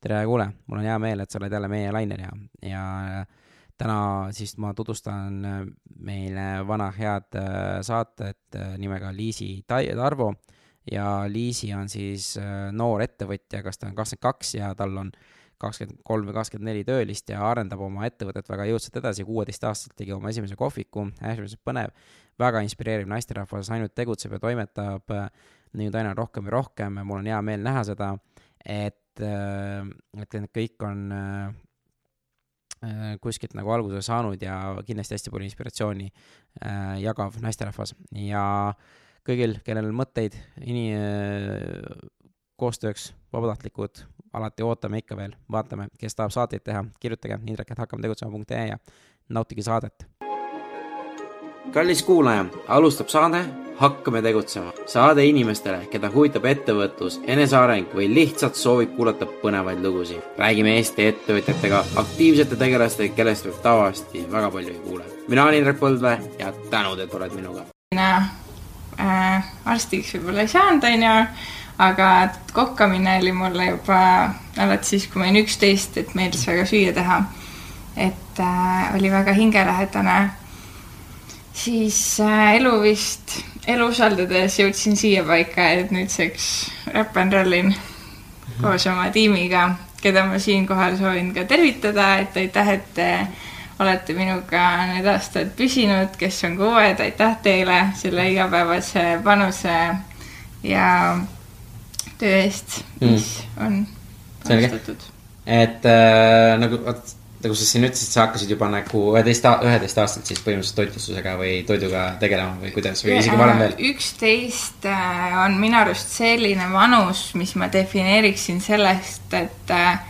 tere, kuule, mul on hea meel, et sa oled jälle meie lainel ja, ja täna siis ma tutvustan meile vana head saatet nimega Liisi Tarvo. Ja Liisi on siis noor ettevõtja, kas ta on kakskümmend kaks ja tal on kakskümmend kolm või kakskümmend neli töölist ja arendab oma ettevõtet väga jõudsalt edasi, kuueteistaastaselt tegi oma esimese kohviku, äärmiselt põnev, väga inspireeriv naisterahvas, ainult tegutseb ja toimetab nüüd aina rohkem ja rohkem. Mul on hea meel näha seda, et, et need kõik on kuskilt nagu alguse saanud ja kindlasti hästi palju inspiratsiooni jagav naisterahvas ja kõigil, kellel mõtteid ini-, koostööks, vabatahtlikud, alati ootame ikka veel, vaatame, kes tahab saateid teha, kirjutage indrek.hakkametegutsema.ee ja nautige saadet. Kallis kuulaja, alustab saade Hakkame tegutsema. saade inimestele, keda huvitab ettevõtlus, eneseareng või lihtsalt soovib kuulata põnevaid lugusid. räägime Eesti ettevõtjatega, aktiivsete tegelastega, kellest võib tavaliselt väga palju ei kuule. mina olen Indrek Põldvee ja tänud, et oled minuga. mina äh, arstiks võib-olla ei saanud, onju aga kokkamine oli mulle juba alates siis, kui ma olin üksteist, et meeldis väga süüa teha. et äh, oli väga hingelähedane. Siis äh, elu vist, elu usaldades jõudsin siia paika, et nüüdseks räpp n rollin koos oma tiimiga, keda ma siinkohal soovin ka tervitada, et aitäh, et te olete minuga need aastad püsinud, kes on ka uued, aitäh teile selle igapäevase panuse ja töö eest, mis mm. on panustatud. et äh, nagu, vot nagu sa siin ütlesid, sa hakkasid juba nagu üheteist, üheteist aastaselt siis põhimõtteliselt toitlustusega või toiduga tegelema või kuidas või isegi varem veel? üksteist äh, on minu arust selline vanus, mis ma defineeriksin sellest, et äh,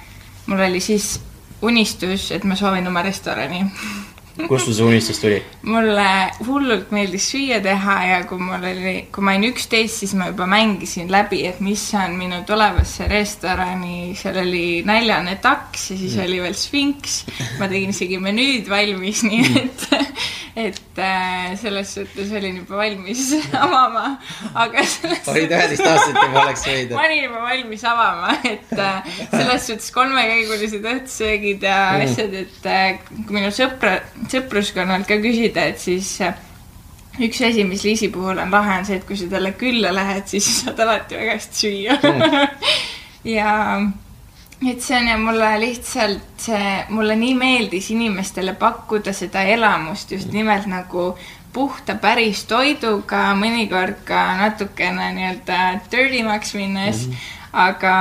mul oli siis unistus, et ma soovin oma restorani kust sul see unistus tuli? mulle hullult meeldis süüa teha ja kui mul oli, kui ma olin üksteist, siis ma juba mängisin läbi, et mis on minu tulevasse restorani, seal oli näljane taks ja siis mm. oli veel sfinks. ma tegin isegi menüüd valmis, nii mm. et, et äh, selles suhtes olin juba valmis avama, aga selles olid üheteistaastaselt juba oleks võinud. ma olin juba valmis avama, et äh, selles suhtes kolmekäigulised õhtusöögid ja mm. asjad, et äh, kui minu sõpra sõpruskonnalt ka küsida, et siis äh, üks asi, mis Liisi puhul on lahe, on see, et kui sa talle külla lähed, siis saad alati väga hästi süüa mm. ja et see on ja mulle lihtsalt see, mulle nii meeldis inimestele pakkuda seda elamust just nimelt nagu puhta päris toiduga, mõnikord ka natukene nii-öelda dirty maks minnes mm, -hmm. aga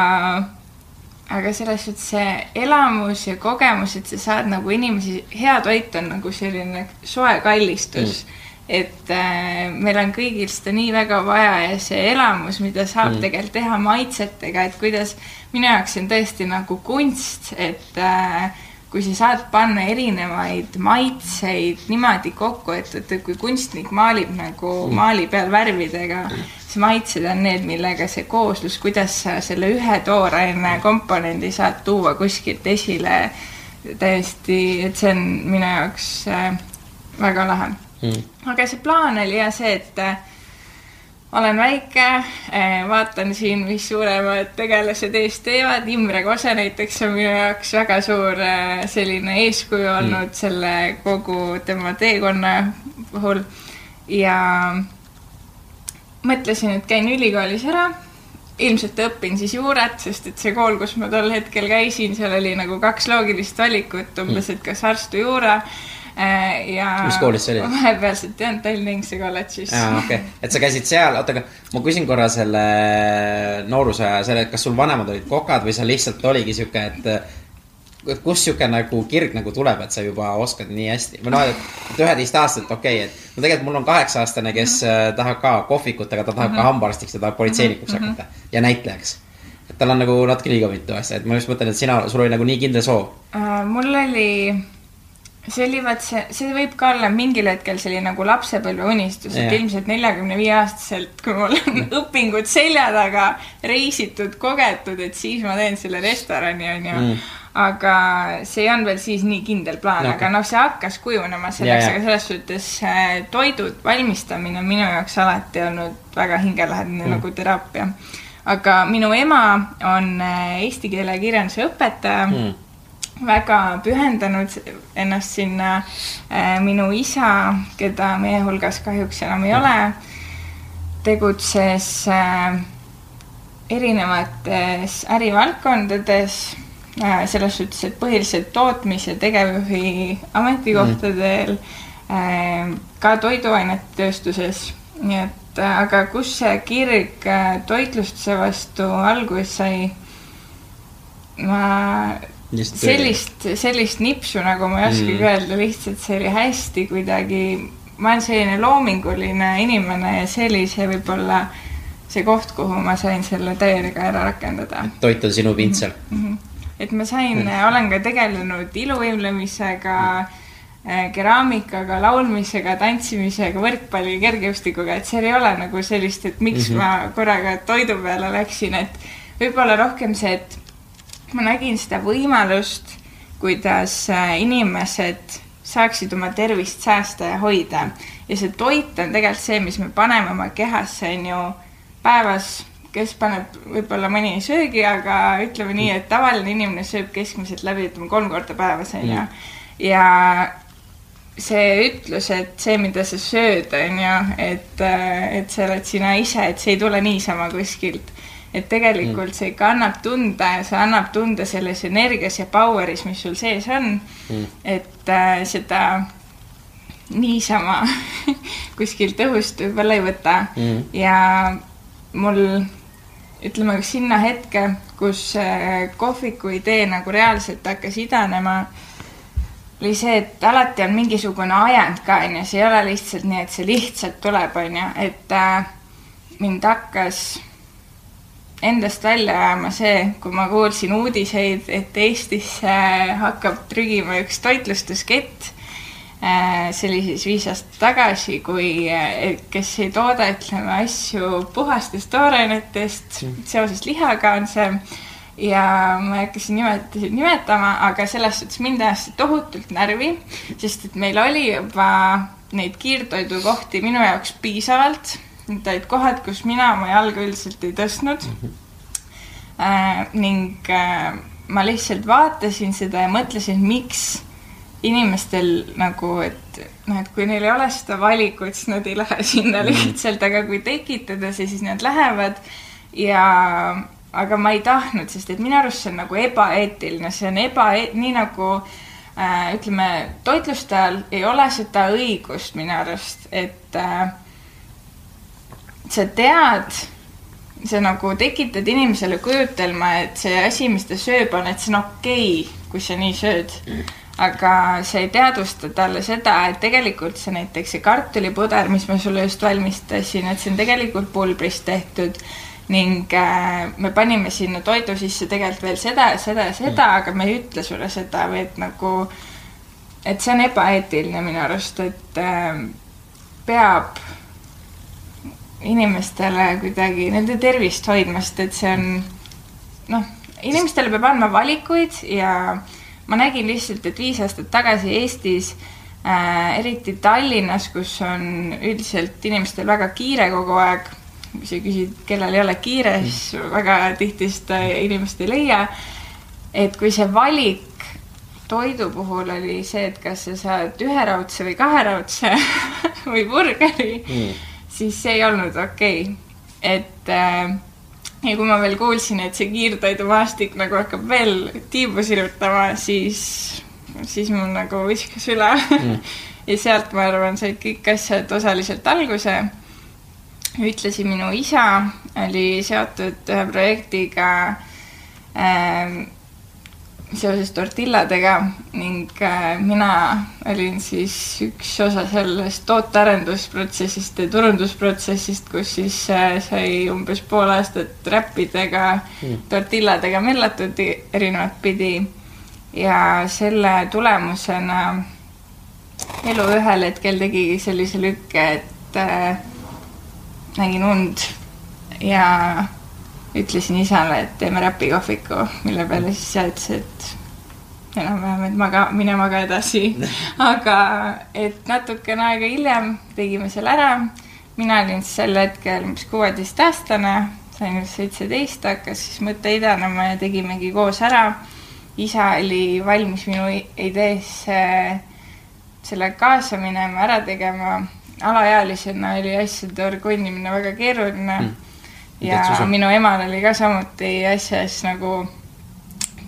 aga selles suhtes see elamus ja kogemus, et sa saad nagu inimesi, hea toit on nagu selline soe kallistus mm. et äh, meil on kõigil seda nii väga vaja ja see elamus, mida saab mm. tegelikult teha maitsetega, et kuidas minu jaoks on tõesti nagu kunst, et äh, kui sa saad panna erinevaid maitseid niimoodi kokku, et, et kui kunstnik maalib nagu mm. maali peal värvidega siis maitsed on need, millega see kooslus, kuidas sa selle ühe tooraine komponendi saad tuua kuskilt esile. Täiesti, et see on minu jaoks äh, väga lahe. Mm.. aga see plaan oli jah see, et äh, olen väike äh,, vaatan siin, mis suuremad tegelased ees teevad, Imre Kose näiteks on minu jaoks väga suur äh, selline eeskuju olnud mm. selle kogu tema teekonna puhul ja mõtlesin, et käin ülikoolis ära. ilmselt õpin siis juuret, sest et see kool, kus ma tol hetkel käisin, seal oli nagu kaks loogilist valikut umbes, et kas arst või juura ja mis koolis see oli? vahepealselt jah, Tallinna Inglise kolledžis. aa, okei okay., et sa käisid seal, oota, aga ma küsin korra selle nooruse aja, selle, kas sul vanemad olid kokad või sa lihtsalt oligi sihuke, et et kust sihuke nagu kirg nagu tuleb, et sa juba oskad nii hästi või noh, et üheteistaastaselt okei okay,, et no tegelikult mul on kaheksa-aastane, kes äh, tahab ka kohvikut, aga ta tahab mm -hmm. ka mhm. hambaarstiks, ta tahab politseinikuks mm -hmm. hakata ja näitlejaks. et tal on nagu natuke liiga mitu asja, et ma just mõtlen, et sina, sul oli nagu nii kindel soov uh,. mul oli, see oli vaat see, see võib ka olla mingil hetkel selline nagu lapsepõlve unistus, et ilmselt neljakümne viie aastaselt, kui mul on õpingud selja taga, reisitud, kogetud, et siis ma teen selle restorani, onju mm aga see ei olnud veel siis nii kindel plaan okay., aga noh, see hakkas kujunema selleks, aga selles suhtes äh, toidu valmistamine on minu jaoks alati olnud väga hingelähedane mm. nagu teraapia. aga minu ema on äh, eesti keele ja kirjanduse õpetaja mm. Väga pühendanud ennast sinna äh,. minu isa, keda meie hulgas kahjuks enam ei ole, tegutses äh, erinevates ärivaldkondades äh, selles suhtes, et põhiliselt tootmis- ja tegevjuhi ametikohtadel mm., ka toiduainetööstuses, nii et aga kus see kirg toitlustuse vastu alguse sai, ma sellist, sellist nipsu nagu ma ei oskagi mm. öelda, lihtsalt see oli hästi kuidagi, ma olen selline loominguline inimene ja see oli see võib-olla äh, see koht, kuhu ma sain selle täiega ära rakendada. toit on sinu pintsel mm. -hmm. et ma sain mm, olen ka tegelenud iluvõimlemisega -hmm. keraamikaga, laulmisega, tantsimisega, võrkpalli, kergejõustikuga, et seal ei ole nagu sellist, et miks mm -hmm. ma korraga toidu peale läksin, et võib-olla rohkem see, et ma nägin seda võimalust, kuidas äh, inimesed saaksid oma tervist säästa ja hoida. ja see toit on tegelikult see, mis me paneme oma kehasse, on ju päevas, kes paneb võib-olla mõni ei söögi, aga ütleme nii, et tavaline inimene sööb keskmiselt läbi, ütleme kolm korda päevas onju. ja see ütlus, et see, mida sa sööd, on ju, et, et sa oled sina ise, et see ei tule niisama kuskilt. Et tegelikult mm. see ikka annab tunda ja see annab tunda selles energias ja power'is, mis sul sees on. Mm.. et äh, seda niisama kuskilt õhust võib-olla ei võta. Mm. ja mul ütleme, sinna hetke, kus kohviku idee nagu reaalselt hakkas idanema, oli see, et alati on mingisugune ajend ka, onju, see ei ole lihtsalt nii, et see lihtsalt tuleb, onju, et äh, mind hakkas endast välja ajama see, kui ma kuulsin uudiseid, et Eestisse hakkab trügima üks toitlustuskett Äh, see oli siis viis aastat tagasi, kui, äh, kes ei tooda, ütleme, asju puhastest toorainetest mm. seoses lihaga on see. ja ma ei hakka siin nimetusi nimetama, aga selles suhtes mind ajas see tohutult närvi, sest et meil oli juba neid kiirtoidukohti minu jaoks piisavalt. Need olid kohad, kus mina oma jalga üldiselt ei tõstnud mm. -hmm. äh, ning äh, ma lihtsalt vaatasin seda ja mõtlesin, miks inimestel nagu, et noh, et kui neil ei ole seda valikut, siis nad ei lähe sinna mm. lihtsalt, aga kui tekitada see, siis nad lähevad ja aga ma ei tahtnud, sest et minu arust see on nagu ebaeetiline, see on eba, nii nagu äh, ütleme, toitlustajal ei ole seda õigust minu arust, et äh, sa tead, sa nagu tekitad inimesele kujutelma, et see asi, mis ta sööb, on, et see on okei okay,, kui sa nii sööd mm aga sa ei teadvusta talle seda, et tegelikult see näiteks see kartulipuder, mis ma sulle just valmistasin, et see on tegelikult pulbrist tehtud ning äh, me panime sinna toidu sisse tegelikult veel seda ja seda ja seda mm., aga me ei ütle sulle seda või et nagu, et see on ebaeetiline minu arust, et äh, peab inimestele kuidagi nende tervist hoidma, sest et see on noh, inimestele peab andma valikuid ja ma nägin lihtsalt, et viis aastat tagasi Eestis äh,, eriti Tallinnas, kus on üldiselt inimestel väga kiire kogu aeg, kui sa küsid, kellel ei ole kiire, siis väga tihti seda inimest ei leia. et kui see valik toidu puhul oli see, et kas sa saad üheraudse või kaheraudse või burgeri mm., siis see ei olnud okei okay.. et äh, ja kui ma veel kuulsin, et see kiirtoidumaastik nagu hakkab veel tiibu sirutama, siis, siis mul nagu viskas üle mm. ja sealt, ma arvan, said kõik asjad osaliselt alguse. ühtlasi minu isa oli seotud ühe projektiga äh, seoses tortilladega ning äh, mina olin siis üks osa sellest tootearendusprotsessist ja turundusprotsessist, kus siis äh, sai umbes pool aastat räppidega mm., tortilladega mellatud erinevat pidi ja selle tulemusena elu ühel hetkel tegigi sellise lükke, et äh, nägin und ja ütlesin isale, et teeme räpikohviku, mille peale siis isa ütles, et enam-vähem, et maga, mine maga edasi. aga et natukene aega hiljem tegime selle ära. mina olin siis sel hetkel umbes kuueteistaastane, sain vist seitseteist, hakkas siis mõte idanema ja tegimegi koos ära. isa oli valmis minu ideesse sellega kaasa minema, ära tegema. alaealisena oli asjade orgunnimine väga keeruline Mm. Ja minu emal oli ka samuti asjas nagu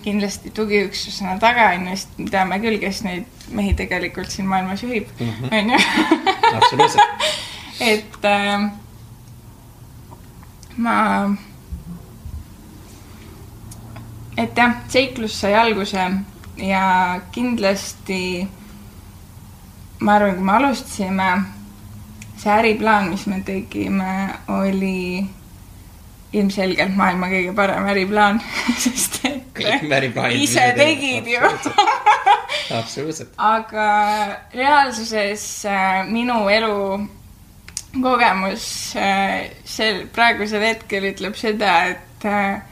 kindlasti tugiüksusena taga, onju, sest me teame küll, kes neid mehi tegelikult siin maailmas juhib, Mhm. onju. absoluutselt. et äh, ma, et jah, seiklus sai alguse ja kindlasti ma arvan, kui me alustasime, see äriplaan, mis me tegime, oli ilmselgelt maailma kõige parem äriplaan, sest et ise tegid ju. absoluutselt. aga reaalsuses äh, minu elu kogemus äh, sel praegusel hetkel ütleb seda, et äh,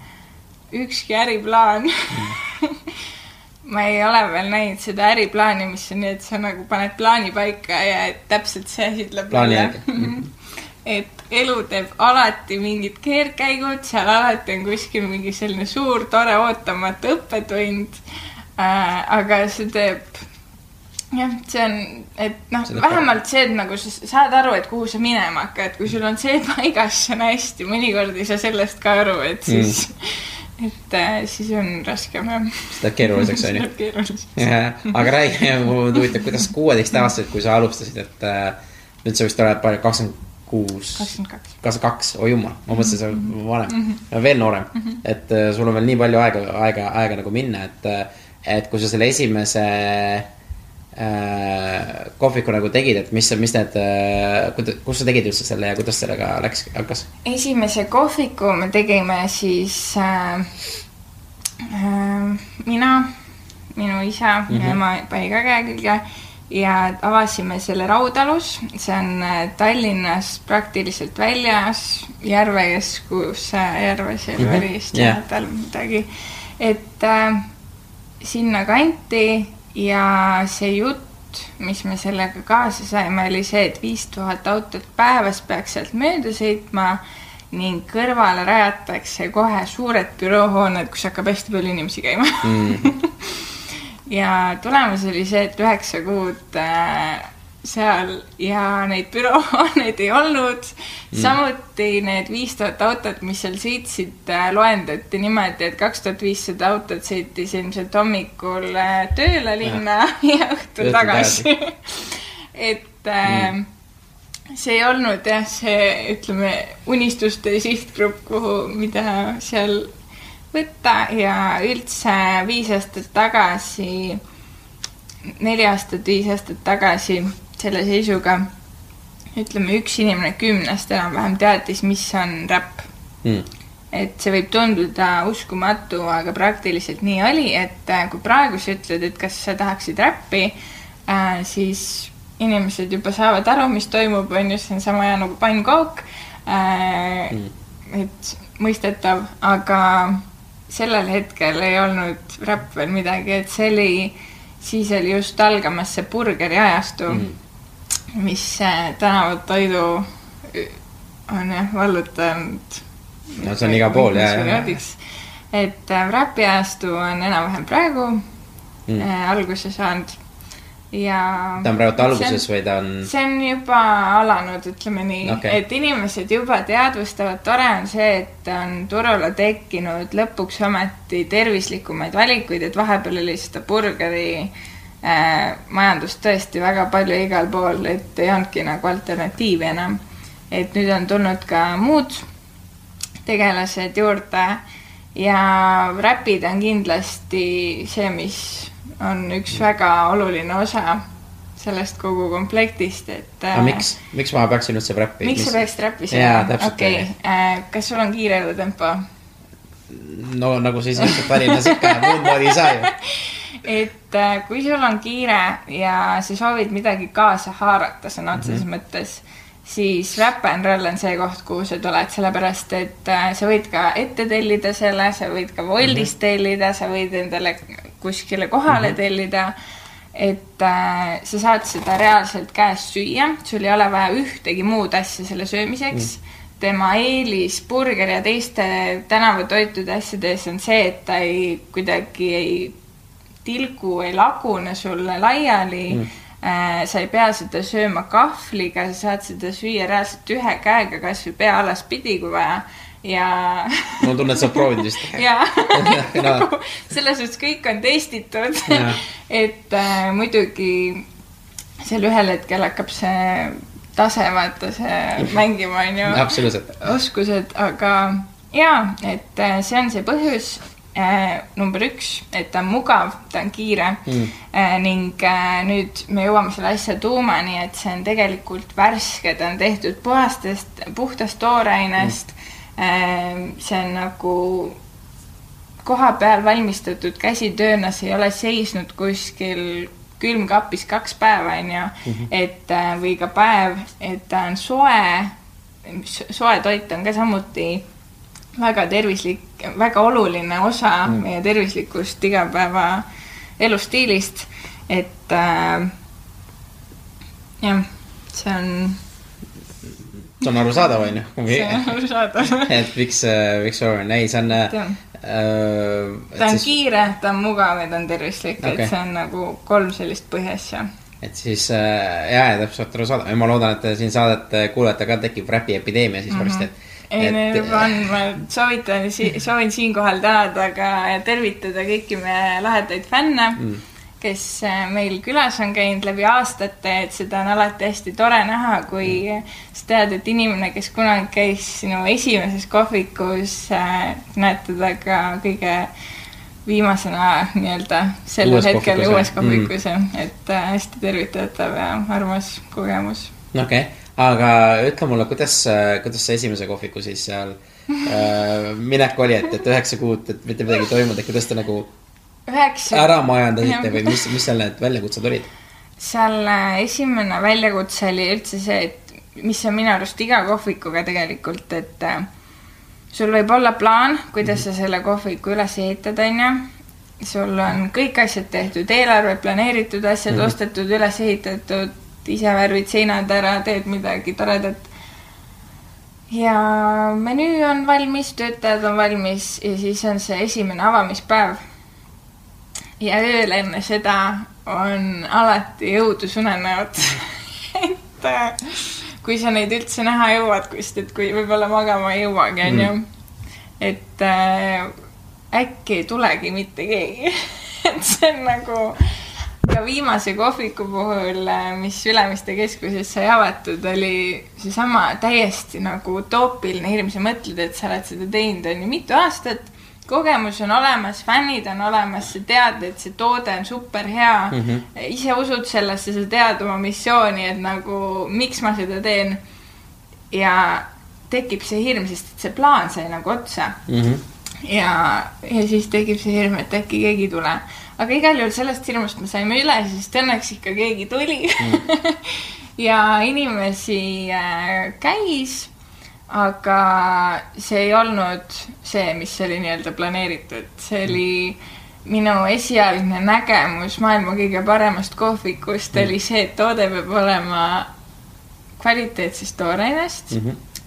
ükski äriplaan ma ei ole veel näinud seda äriplaani, mis on nii, et sa nagu paned plaani paika ja täpselt see asi tuleb välja. et elu teeb alati mingid keerdkäigud, seal alati on kuskil mingi selline suur tore ootamatu õppetund äh,. aga see teeb, jah, see on, et noh vähemalt see, et nagu sa saad aru, et kuhu sa minema hakkad, kui sul on see paigas, see on hästi, mõnikord ei saa sellest ka aru, et siis mm., et äh, siis on raskem jah. see läheb keeruliseks, onju. keeruliseks. jah, aga räägi, mul huvitab, kuidas kuueteistaastaselt, kui sa alustasid, et äh, nüüd sa vist oled palju, kakskümmend kuus, kakskümmend kaks. oi jumal, ma mõtlesin, sa oled vanem, veel noorem. et äh, sul on veel nii palju aega, aega, aega nagu minna, et, et kui sa selle esimese äh, kohviku nagu tegid, et mis, mis need, kus sa tegid üldse selle ja kuidas sellega läks, hakkas? esimese kohviku me tegime siis äh, äh, mina, minu isa, minu Mhm. ema pani ka käe külge ja avasime selle Raudalus, see on äh, Tallinnast praktiliselt väljas, Järvekeskus, Järves, Mhm. Järveri vist Jah. lähedal midagi, et äh, sinnakanti ja see jutt, mis me sellega kaasa saime, oli see, et viis tuhat autot päevas peaks sealt mööda sõitma ning kõrvale rajatakse kohe suured büroohooned, kus hakkab hästi palju inimesi käima Mm. ja tulemus oli see, et üheksa kuud äh, seal ja neid büroohooneid ei olnud mm.. samuti need viis tuhat autot, mis seal sõitsid äh,, loendati niimoodi, et kaks tuhat viissada autot sõitis ilmselt hommikul äh, tööle linna ja õhtul Õhtul tagasi. et äh, Mm. see ei olnud jah, see ütleme unistuste sihtgrupp, kuhu, mida seal võtta ja üldse viis aastat tagasi, neli aastat, viis aastat tagasi selle seisuga ütleme, üks inimene kümnest enam-vähem teadis, mis on räpp. Mm. et see võib tunduda uskumatu, aga praktiliselt nii oli, et äh, kui praegu sa ütled, et kas sa tahaksid räppi äh,, siis inimesed juba saavad aru, mis toimub, on ju, see on sama hea nagu pannkook äh,. Mm. et mõistetav, aga sellel hetkel ei olnud räpp veel midagi, et see oli, siis oli just algamas see burgeri ajastu Mm. mis äh, tänavatoidu on jah vallutanud. No see on igal pool, jaa, jaa. et äh, räpi ajastu on enam-vähem praegu Mm. äh, alguse saanud ja. ta on praegu alguses või ta on? see on juba alanud, ütleme nii okay., et inimesed juba teadvustavad, tore on see, et on turule tekkinud lõpuks ometi tervislikumaid valikuid, et vahepeal oli seda burgeri äh, majandust tõesti väga palju igal pool, et ei olnudki nagu alternatiivi enam. et nüüd on tulnud ka muud tegelased juurde ja räpid on kindlasti see, mis on üks väga oluline osa sellest kogu komplektist, et aga miks, miks ma peaksin üldse räppi? miks sa peaksid räppi täpselt, okei onju., kas sul on kiire elutempo? no nagu siis ilmselt Tallinnas ikka, muud moodi ei saa ju. et äh, kui sul on kiire ja sa soovid midagi kaasa haarata sõna otseses mm -hmm. mõttes, siis Rap n Roll on see koht, kuhu sa tuled, sellepärast et äh, sa võid ka ette tellida selle, sa võid ka Woldist Mhm. tellida, sa võid endale kuskile kohale mm -hmm. tellida. et äh, sa saad seda reaalselt käest süüa, sul ei ole vaja ühtegi muud asja selle söömiseks mm. -hmm. tema eelis burgeri ja teiste tänavatoitude asjades on see, et ta ei, kuidagi ei tilgu, ei lagune sulle laiali mm sa ei pea seda sööma kahvliga, sa saad seda süüa reaalselt ühe käega, kasvõi pea alaspidi, kui vaja ja. mul on tunne, et sa oled proovinud vist. jaa, nagu selles suhtes kõik on testitud. et äh, muidugi seal ühel hetkel hakkab see tase, vaata see mängima, onju. oskused, aga jaa, et äh, see on see põhjus äh, number üks, et ta on mugav, ta on kiire. Mm. äh, ning äh, nüüd me jõuame selle asja tuumani, et see on tegelikult värske, ta on tehtud puhastest, puhtast toorainest. Mm.. Äh, see on nagu koha peal valmistatud käsitööna, see ei ole seisnud kuskil külmkapis kaks päeva, onju, mhm. et äh, või ka päev, et ta on soe, soe toit on ka samuti väga tervislik, väga oluline osa mm. meie tervislikust igapäeva elustiilist, et äh, jah, see on. see on arusaadav, on ju. see on arusaadav et miks, äh, miks oluline, ei, see on. Äh, ta on siis... kiire, ta on mugav ja ta on tervislik okay., et see on nagu kolm sellist põhiasja et siis äh, jaa, täpselt arusaadav ja ma loodan, et siin saadet kuulajatega tekib räpiepideemia siis mm -hmm. varsti, et ei, neil juba on, ma soovitan, soovin siinkohal tänada ka ja tervitada kõiki meie lahedaid fänne mm., kes äh, meil külas on käinud läbi aastate, et seda on alati hästi tore näha, kui mm. sa tead, et inimene, kes kunagi käis sinu esimeses kohvikus, äh, näed teda ka kõige viimasena nii-öelda sellel uues hetkel uues kohvikus mm., et äh, hästi tervitatav ja armas kogemus. okei okay aga ütle mulle, kuidas, kuidas see esimese kohviku siis seal äh, minek oli, et, et üheksa kuud, et mitte midagi ei toimunud, et kuidas te nagu üheksa... ära majandasite või mis, mis seal need väljakutsed olid? seal äh, esimene väljakutse oli üldse see, et mis on minu arust iga kohvikuga tegelikult, et äh, sul võib olla plaan, kuidas sa selle kohviku üles ehitad, onju. sul on kõik asjad tehtud, eelarve planeeritud, asjad mm -hmm. ostetud, üles ehitatud, ise värvid seinad ära, teed midagi toredat. ja menüü on valmis, töötajad on valmis ja siis on see esimene avamispäev. ja ööl enne seda on alati jõudusunenäod et äh, kui sa neid üldse näha jõuad kuskilt, et kui võib-olla magama ei jõuagi, onju. Mm. et äh, äkki ei tulegi mitte keegi et see on nagu ka viimase kohviku puhul, äh, mis Ülemiste keskuses sai avatud, oli seesama täiesti nagu utoopiline hirm, sa mõtled, et sa oled seda teinud, on ju, mitu aastat, kogemus on olemas, fännid on olemas, sa tead, et see toode on super hea mm, -hmm. ise usud sellesse, sa tead oma missiooni, et nagu miks ma seda teen. ja tekib see hirm, sest et see plaan sai nagu otsa mm. -hmm. ja, ja siis tekib see hirm, et äkki keegi ei tule aga igal juhul sellest hirmust me saime üle, sest õnneks ikka keegi tuli mm. ja inimesi äh, käis, aga see ei olnud see, mis oli nii-öelda planeeritud, see oli minu esialgne nägemus maailma kõige paremast kohvikust mm. oli see, et toode peab olema kvaliteetsest toorainest mm, -hmm.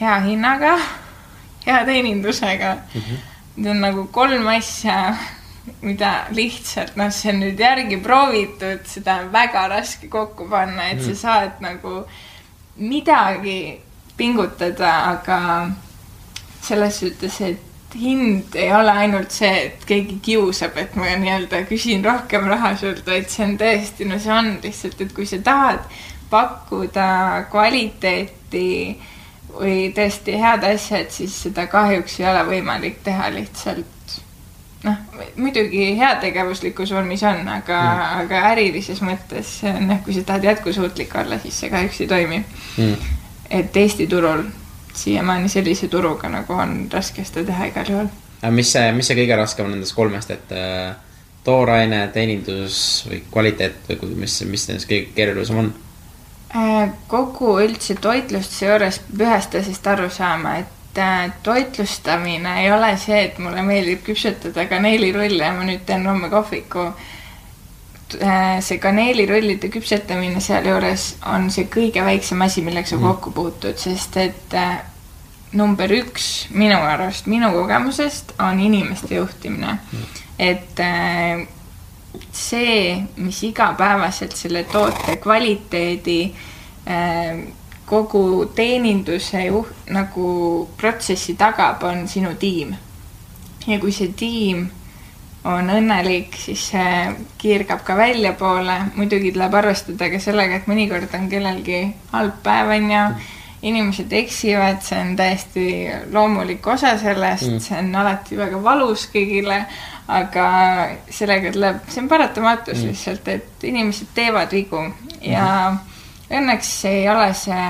hea hinnaga, hea teenindusega mm. -hmm. Need on nagu kolm asja mida lihtsalt noh, see on nüüd järgi proovitud, seda on väga raske kokku panna, et mm. sa saad nagu midagi pingutada, aga selles suhtes, et hind ei ole ainult see, et keegi kiusab, et ma nii-öelda küsin rohkem raha sult, vaid see on tõesti, no see on lihtsalt, et kui sa tahad pakkuda kvaliteeti või tõesti head asja, et siis seda kahjuks ei ole võimalik teha lihtsalt noh, muidugi heategevuslikus vormis on, aga mm., aga ärilises mõttes noh, kui sa tahad jätkusuutlik olla, siis see kahjuks ei toimi mm.. et Eesti turul siiamaani sellise turuga nagu on raske seda teha igal juhul. mis see, mis see kõige raskem on nendest kolmest, et äh, tooraine, teenindus või kvaliteet või mis, mis nendest kõige keerulisem on? Äh, kogu üldse toitlustuse juures peab ühest asjast aru saama, et toitlustamine ei ole see, et mulle meeldib küpsetada kaneelirulle ja ma nüüd teen homme kohviku. äh, see kaneelirullide küpsetamine sealjuures on see kõige väiksem asi, millega sa Mhm. kokku puutud, sest et äh, number üks minu arust, minu kogemusest on inimeste juhtimine. et äh, see, mis igapäevaselt selle toote kvaliteedi äh, kogu teeninduse juht nagu protsessi tagab, on sinu tiim. ja kui see tiim on õnnelik, siis see kiirgab ka väljapoole. muidugi tuleb arvestada ka sellega, et mõnikord on kellelgi halb päev, onju. inimesed eksivad, see on täiesti loomulik osa sellest mm., see on alati väga valus kõigile, aga sellega tuleb, see on paratamatus mm. lihtsalt, et inimesed teevad vigu ja mm. Õnneks ei ole see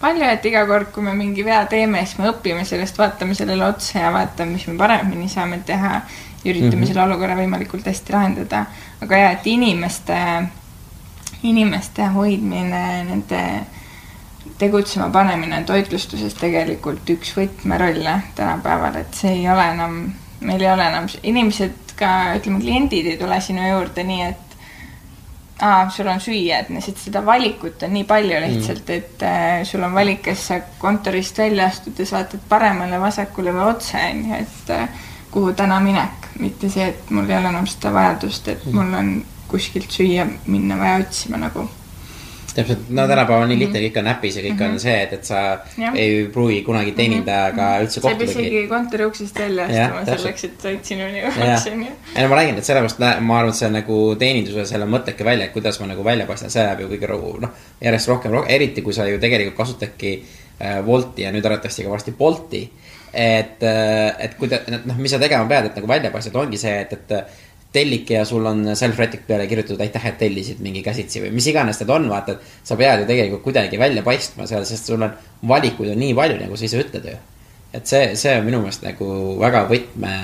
palju, et iga kord, kui me mingi vea teeme, siis me õpime sellest, vaatame sellele otsa ja vaatame, mis me paremini saame teha. üritame mm -hmm. selle olukorra võimalikult hästi lahendada. aga ja, et inimeste, inimeste hoidmine, nende tegutsema panemine on toitlustuses tegelikult üks võtmerolle tänapäeval, et see ei ole enam, meil ei ole enam, inimesed ka, ütleme, kliendid ei tule sinu juurde nii, et aa, sul on süüa, et lihtsalt seda valikut on nii palju lihtsalt mm., et äh, sul on valik, kas sa kontorist välja astudes vaatad paremale, vasakule või otse, on ju, et äh, kuhu täna minek, mitte see, et mul ei ole enam seda vajadust, et mul on kuskilt süüa minna vaja otsima nagu täpselt, no tänapäeval on nii lihtne, kõik on äpis ja kõik mm -hmm. on see, et, et sa Jah. ei pruugi kunagi teenindajaga mm -hmm. üldse sa ei pea isegi kontori uksest välja astuma selleks, et toit sinuni jõuaks, on ju. ei no ma räägin, et sellepärast ma arvan, et see nagu teeninduse selle mõtteke välja, et kuidas ma nagu välja paistan, see läheb ju kõige ro- noh, järjest rohkem, rohkem, eriti kui sa ju tegelikult kasutadki äh, Wolti ja nüüd arvatavasti ka varsti Bolti. et, et kui ta, noh, mis sa tegema pead, et nagu välja paistad, ongi see, et, et tellike ja sul on self-retic peale kirjutatud aitäh, et tellisid mingi käsitsi või mis iganes need on, vaata, et sa pead ju tegelikult kuidagi välja paistma seal, sest sul on valikuid on nii palju, nagu sa ise ütled ju. et see, see on minu meelest nagu väga võtme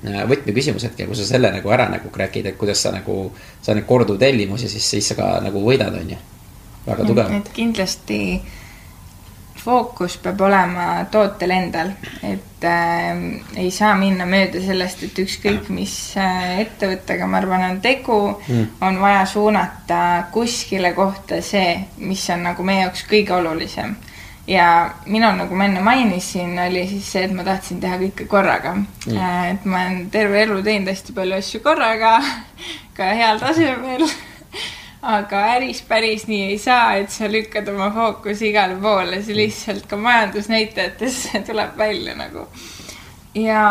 võtmeküsimus hetkel, kui sa selle nagu ära nagu crack'id, et kuidas sa nagu, sa neid korduvtellimusi, siis, siis sa ka nagu võidad, on ju. väga tugev. et kindlasti fookus peab olema tootel endal, et äh, ei saa minna mööda sellest, et ükskõik mis äh, ettevõttega, ma arvan, on tegu mm., on vaja suunata kuskile kohta see, mis on nagu meie jaoks kõige olulisem. ja minul, nagu ma enne mainisin, oli siis see, et ma tahtsin teha kõike korraga mm. äh,. et ma olen terve elu teinud hästi palju asju korraga, ka heal tasemel aga äris päris nii ei saa, et sa lükkad oma fookuse igale poole, see lihtsalt ka majandusnäitajatesse tuleb välja nagu. ja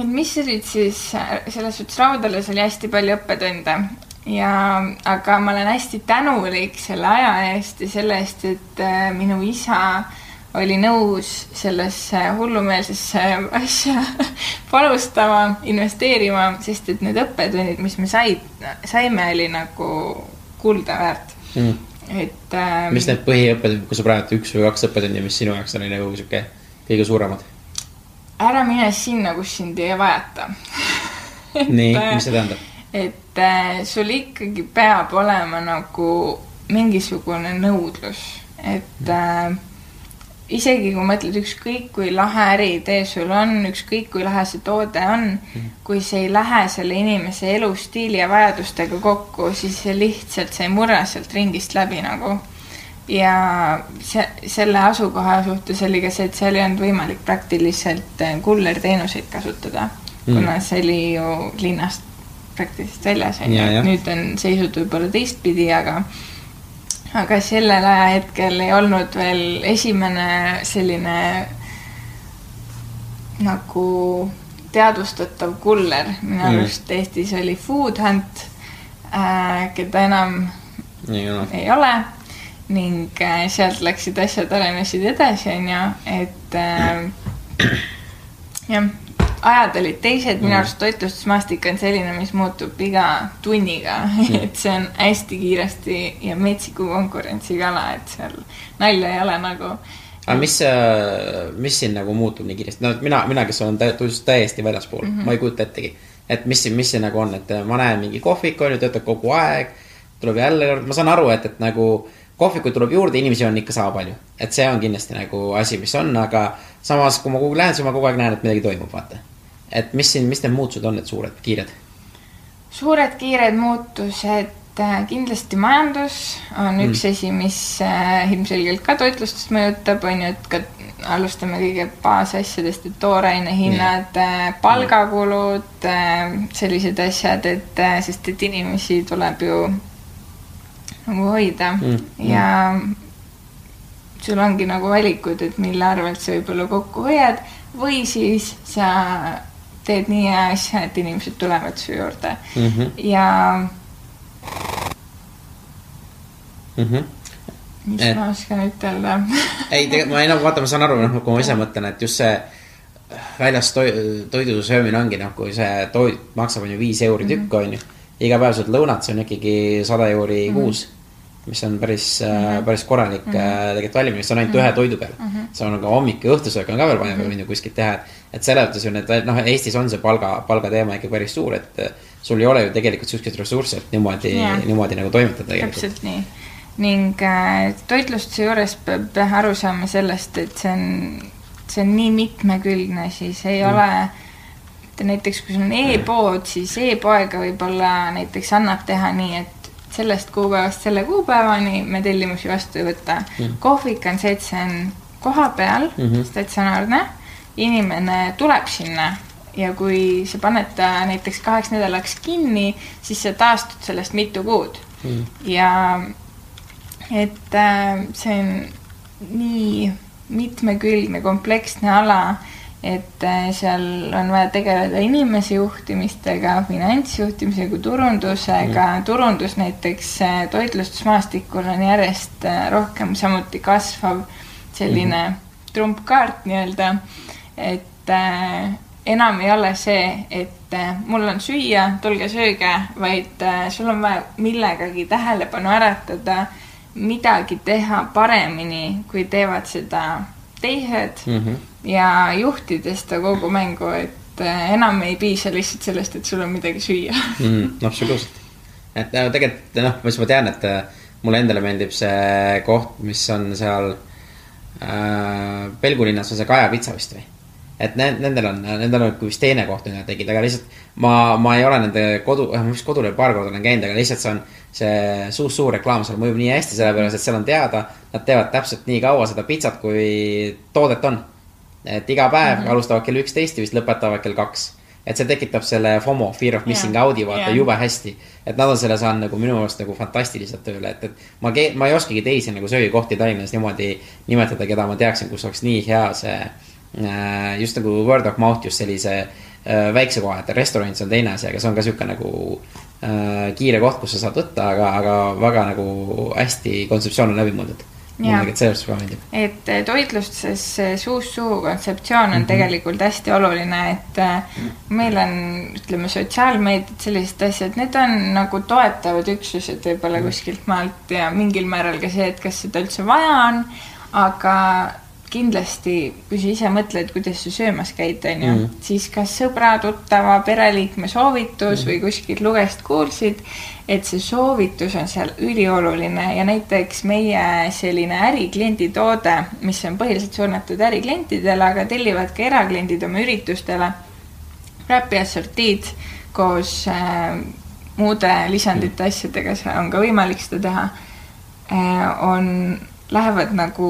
et mis olid siis, selles suhtes Raudales oli hästi palju õppetunde ja, aga ma olen hästi tänulik selle aja eest ja selle eest, et äh, minu isa oli nõus sellesse hullumeelsesse asja panustama, investeerima, sest et need õppetunnid, mis me said, saime, oli nagu kulda väärt mm. et ähm, mis need põhiõppetunnid, kui sa praegu üks või kaks õppetundi, mis sinu jaoks oli nagu sihuke kõige suuremad? ära mine sinna, kus sind ei vajata nii, mis see tähendab? et äh, sul ikkagi peab olema nagu mingisugune nõudlus, et äh, isegi kui mõtled, ükskõik kui lahe äriidee sul on, ükskõik kui lahe see toode on mm, kui see ei lähe selle inimese elustiili ja vajadustega kokku, siis see lihtsalt, sa ei murra sealt ringist läbi nagu. ja see, selle asukoha suhtes oli ka see, et seal ei olnud võimalik praktiliselt äh, kullerteenuseid kasutada mm, kuna see oli ju linnast praktiliselt väljas onju, et nüüd on seisud võib-olla teistpidi, aga aga sellel ajahetkel ei olnud veel esimene selline nagu teadvustatav kuller, minu Mm. arust Eestis oli Food Hunt äh,, keda enam ei ole. ei ole ning äh, sealt läksid asjad arenesid edasi, onju, et äh, jah, ajad olid teised, minu Mm. arust toitlustusmaastik on selline, mis muutub iga tunniga et see on hästi kiiresti ja metsiku konkurentsiga ala, et seal nalja ei ole nagu. aga mis, mis siin nagu muutub nii kiiresti, no mina, mina, kes olen tä- täiesti väljaspool mm, -hmm. ma ei kujuta ettegi. et mis, mis see nagu on, et ma näen mingi kohvik on ju, töötab kogu aeg, tuleb jälle, ma saan aru, et, et nagu kohvikuid tuleb juurde, inimesi on ikka sama palju. et see on kindlasti nagu asi, mis on, aga samas, kui ma kogu aeg lähen, siis ma kogu aeg näen, et midagi toimub, vaata. et mis siin, mis need muutused on, need suured, kiired? suured kiired muutused äh, kindlasti majandus on üks Mm. asi, mis äh, ilmselgelt ka toitlustust mõjutab, on ju, et ka alustame kõige baasasjadest, et tooraine hinnad, palgakulud, äh, sellised asjad, et sest et inimesi tuleb ju nagu hoida Mm, ja sul ongi nagu valikud, et mille arvelt sa võib-olla kokku hoiad või siis sa teed nii hea asja, et inimesed tulevad su juurde mm. -hmm. ja Mm -hmm. mis Et- et... ma oskan ütelda ei, tegelikult ma ei no vaata, ma saan aru, noh, kui ma ise mõtlen, et just see väljas toi, toidu söömine ongi noh, kui see toit maksab, on ju viis euri tükk, on ju. iga päev saad lõunat, see on ikkagi sada euri Mhm. kuus. Mis on päris mm, -hmm. päris korralik mm -hmm. tegelikult valimine, see on ainult mm -hmm. ühe toidu peal mm. -hmm. see on ka hommik ja õhtusöök on ka veel vaja mm -hmm. kuskilt teha, et. et selles mõttes ju need, noh, Eestis on see palga, palgateema ikka päris suur, et eh, sul ei ole ju tegelikult siukseid ressursse, et niimoodi Jaa., niimoodi nagu toimetada tegelikult. täpselt nii. ning äh, toitlustuse juures peab aru saama sellest, et see on, see on nii mitmekülgne, siis ei mm. ole et näiteks kui sul on e-pood, siis e-poega võib-olla näiteks annab teha nii, et sellest kuupäevast selle kuupäevani me tellimusi vastu ei võta mm.. kohvik on see, et see on kohapeal mm. -hmm. statsionaarne, inimene tuleb sinna ja kui sa paned ta näiteks kaheks nädalaks kinni, siis sa taastud sellest mitu kuud Mm. ja et äh, see on nii mitmekülgne kompleksne ala, et äh, seal on vaja tegeleda inimese juhtimistega, finantsjuhtimisega, turundusega. Mm., turundus näiteks äh, toitlustusmaastikul on järjest äh, rohkem samuti kasvav selline mm trumpkaart nii-öelda, et äh, enam ei ole see, et äh, mul on süüa, tulge sööge, vaid äh, sul on vaja millegagi tähelepanu äratada, midagi teha paremini, kui teevad seda teised Mm -hmm. ja juhtida seda kogu mängu, et äh, enam ei piisa lihtsalt sellest, et sul on midagi süüa. mm,. absoluutselt, et no tegelikult noh, mis ma tean, et äh, mulle endale meeldib see koht, mis on seal äh, Pelgu linnas on see Kaja pitsa vist või? Et nendel on, nendel on vist teine koht, mida nad tegid, aga lihtsalt ma, ma ei ole nende kodu, ma vist kodulehel paar korda olen käinud, aga lihtsalt see on see suus suur reklaam seal mõjub nii hästi, sellepärast et seal on teada, nad teevad täpselt nii kaua seda pitsat, kui toodet on. et iga päev mm -hmm. alustavad kell üksteist ja vist lõpetavad kell kaks. et see tekitab selle FOMO, fear of missing Jaa. out'i vaata Jaa. jube hästi. et nad on selle saanud nagu minu meelest nagu fantastiliselt tööle, et, et ma, ma ei oskagi teisi nagu söögikohti Tallinnas niimoodi nimetada, keda ma teaksin, kus oleks nii hea see just nagu word of mouth just sellise äh, väikse koha, et restoran see on teine asi, aga see on ka sihuke nagu äh, kiire koht, kus sa saad võtta, aga, aga väga nagu hästi kontseptsioon on läbi mõeldud. mulle tegelikult sellest väga meeldib. et toitlustuses suust suhu kontseptsioon on mm. -hmm. tegelikult hästi oluline, et eh, meil on, ütleme, sotsiaalmeediad, sellised asjad, need on nagu toetavad üksused võib-olla Mhm. kuskilt maalt ja mingil määral ka see, et kas seda üldse vaja on, aga kindlasti, kui sa ise mõtled, kuidas sa söömas käid, onju Mhm., siis kas sõbra, tuttava, pereliikme soovitus või kuskilt lugest kuulsid, et see soovitus on seal ülioluline. Ja näiteks meie selline ärikliendi toode, mis on põhiliselt suunatud äriklientidele, aga tellivad ka erakliendid oma üritustele, räpi assortiid koos äh, muude lisandite asjadega, see on ka võimalik seda teha äh,, on, lähevad nagu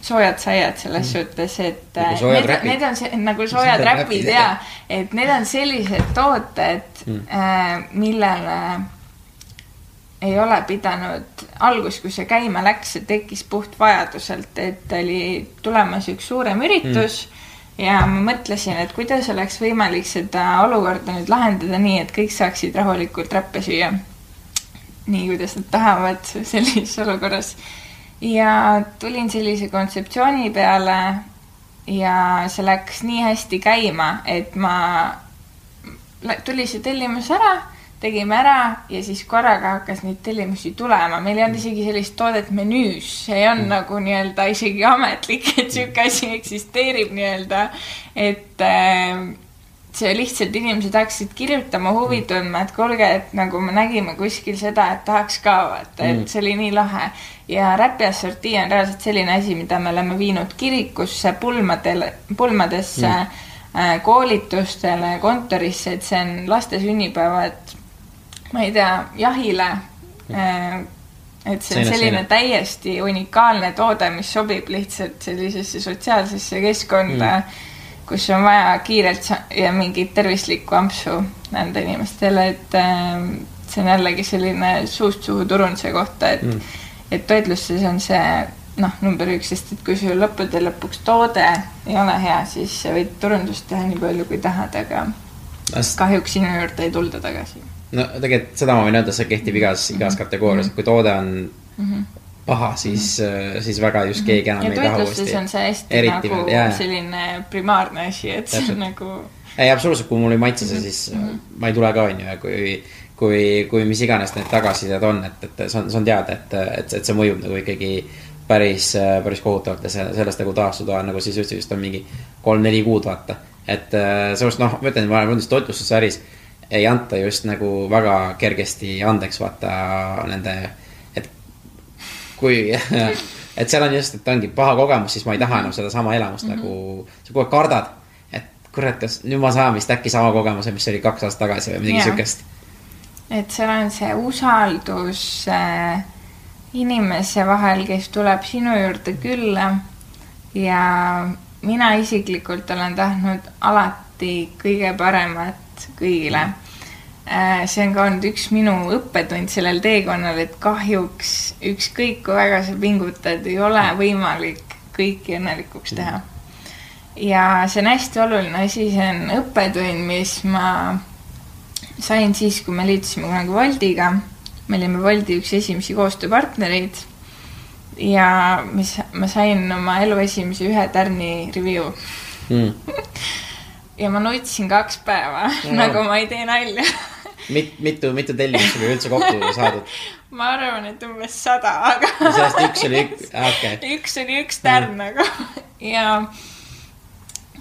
soojad saiad selles suhtes, et Nagu äh, need, räpid. need on see, nagu soojad räpid ja et need on sellised tooted Mm. äh,, millele ei ole pidanud algus, kui see käima läks, see tekkis puht vajaduselt, et oli tulemas üks suurem üritus mm. ja ma mõtlesin, et kuidas oleks võimalik seda olukorda nüüd lahendada nii, et kõik saaksid rahulikult räppe süüa. nii, kuidas nad tahavad sellises olukorras. Ja tulin sellise kontseptsiooni peale ja see läks nii hästi käima, et ma, tuli see tellimus ära tegime ära ja siis korraga hakkas neid tellimusi tulema, meil ei olnud isegi sellist toodet menüüs, see on mm. nagu nii-öelda isegi ametlik, et sihuke asi eksisteerib nii-öelda, et äh, see lihtsalt inimesed hakkasid kirjutama, huvi tundma, et kuulge, et nagu me nägime kuskil seda, et tahaks ka vaata, et Mm. see oli nii lahe. ja Räpi assortii on reaalselt selline asi, mida me oleme viinud kirikusse, pulmadele, pulmadesse mm., koolitustele, kontorisse, et see on laste sünnipäevad ma ei tea, jahile äh, et see on selline täiesti unikaalne toode, mis sobib lihtsalt sellisesse sotsiaalsesse keskkonda mm., kus on vaja kiirelt ja mingit tervislikku ampsu anda inimestele, et äh, see on jällegi selline suust suhu turunduse kohta, et mm., et toitlustuses on see noh, number üks, sest et kui sul lõppude lõpuks toode ei ole hea, siis sa võid turundust teha nii palju, kui tahad, aga kahjuks sinu juurde ei tulda tagasi. no tegelikult seda ma võin öelda, see kehtib igas, igas kategoorias, et kui toode on paha, siis, siis väga just keegi enam ja ei taha uuesti on. see hästi Eriti nagu jaa. selline primaarne asi, et see Täpselt. on nagu ei, absoluutselt, kui mul ei maitse see, siis ma ei tule ka, onju, ja kui, kui, kui mis iganes need tagasisided on, et, et see on, see on teada, et, et, et see mõjub nagu ikkagi päris, päris kohutavalt ja see, sellest nagu taastuda on nagu siis just vist on mingi kolm-neli kuud, vaata. et äh, sellepärast noh, ma ütlen, ma olen mõelnud, toitlustusäris ei anta just nagu väga kergesti andeks, vaata nende, kui, et seal on just, et ongi paha kogemus, siis ma ei taha enam sedasama elamust mm -hmm. nagu, sa kogu aeg kardad, et kurat, kas nüüd ma saan vist äkki sama kogemuse, mis oli kaks aastat tagasi või midagi Jaa. siukest. et seal on see usaldus äh, inimese vahel, kes tuleb sinu juurde külla ja mina isiklikult olen tahtnud alati kõige paremat kõigile äh,. See on ka olnud üks minu õppetund sellel teekonnal, et kahjuks ükskõik kui väga sa pingutad, ei ole võimalik kõiki õnnelikuks teha. ja see on hästi oluline asi, see on õppetund, mis ma sain siis, kui me liitusime kunagi Woldiga. me olime Woldi üks esimesi koostööpartnereid. ja mis, ma sain oma elu esimese ühe tärni review Mm. ja ma nutsin kaks päeva No. nagu ma ei tee nalja. mit-, mitu, mitu tellimust sul üldse kokku saadud? ma arvan, et umbes sada, aga sellest üks oli üks, okei. üks oli üks tärn nagu ja,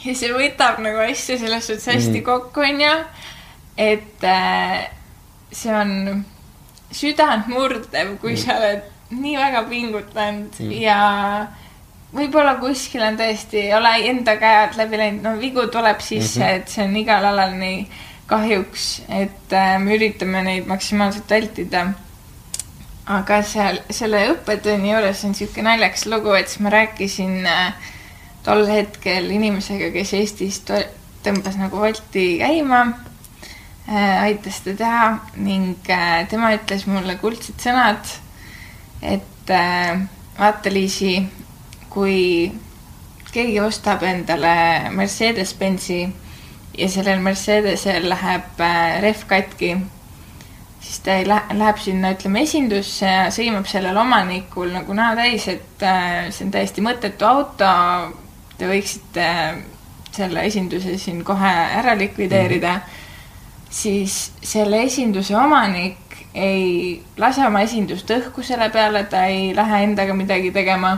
ja see võtab nagu asju selles suhtes hästi Mm. kokku, onju. et äh, see on südantmurdev, kui sa oled nii väga pingutanud Mm. ja võib-olla kuskil on tõesti, ei ole enda käe alt läbi läinud, no vigu tuleb sisse mm. -hmm. et see on igal alal nii kahjuks, et äh, me üritame neid maksimaalselt vältida aga seal selle õppetunni juures on sihuke naljakas lugu, et siis ma rääkisin äh, tol hetkel inimesega, kes Eestis tõmbas nagu Wolti käima äh,, aitas seda teha ning äh, tema ütles mulle kuldsed sõnad, et äh, vaata, Liisi, kui keegi ostab endale Mercedes-Benzi ja sellel Mercedesel läheb äh, rehv katki, siis ta ei lähe, läheb sinna, ütleme esindusse ja sõimab sellel omanikul nagu näo täis, et äh, see on täiesti mõttetu auto. Te võiksite selle esinduse siin kohe ära likvideerida mm. -hmm. siis selle esinduse omanik ei lase oma esindust õhku selle peale, ta ei lähe endaga midagi tegema.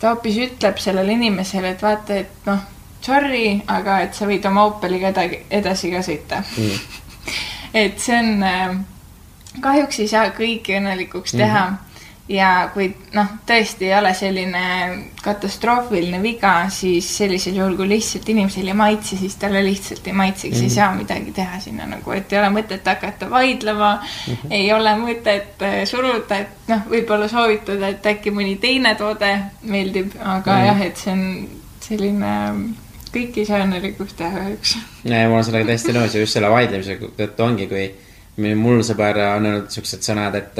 Ta hoopis ütleb sellele inimesele, et vaata, et noh, sorry, aga et sa võid oma Opeliga eda- edasi ka sõita Mm. et see on äh,, kahjuks ei saa kõiki õnnelikuks teha mm. -hmm. Ja kui noh, tõesti ei ole selline katastroofiline viga, siis sellisel juhul, kui lihtsalt inimesel ei maitse, siis talle lihtsalt ei maitseks mm, -hmm. ei saa midagi teha sinna nagu, et ei ole mõtet hakata vaidlema mm, -hmm. ei ole mõtet äh, suruda, et noh, võib-olla soovitada, et äkki mõni teine toode meeldib, aga mm Mhm. -hmm. jah, et see on selline, kõiki ei saa õnnelikuks teha kahjuks. ja ma olen sellega täiesti nõus ja just selle vaidlemise tõttu ongi, kui mul sõber on öelnud siuksed sõnad, et,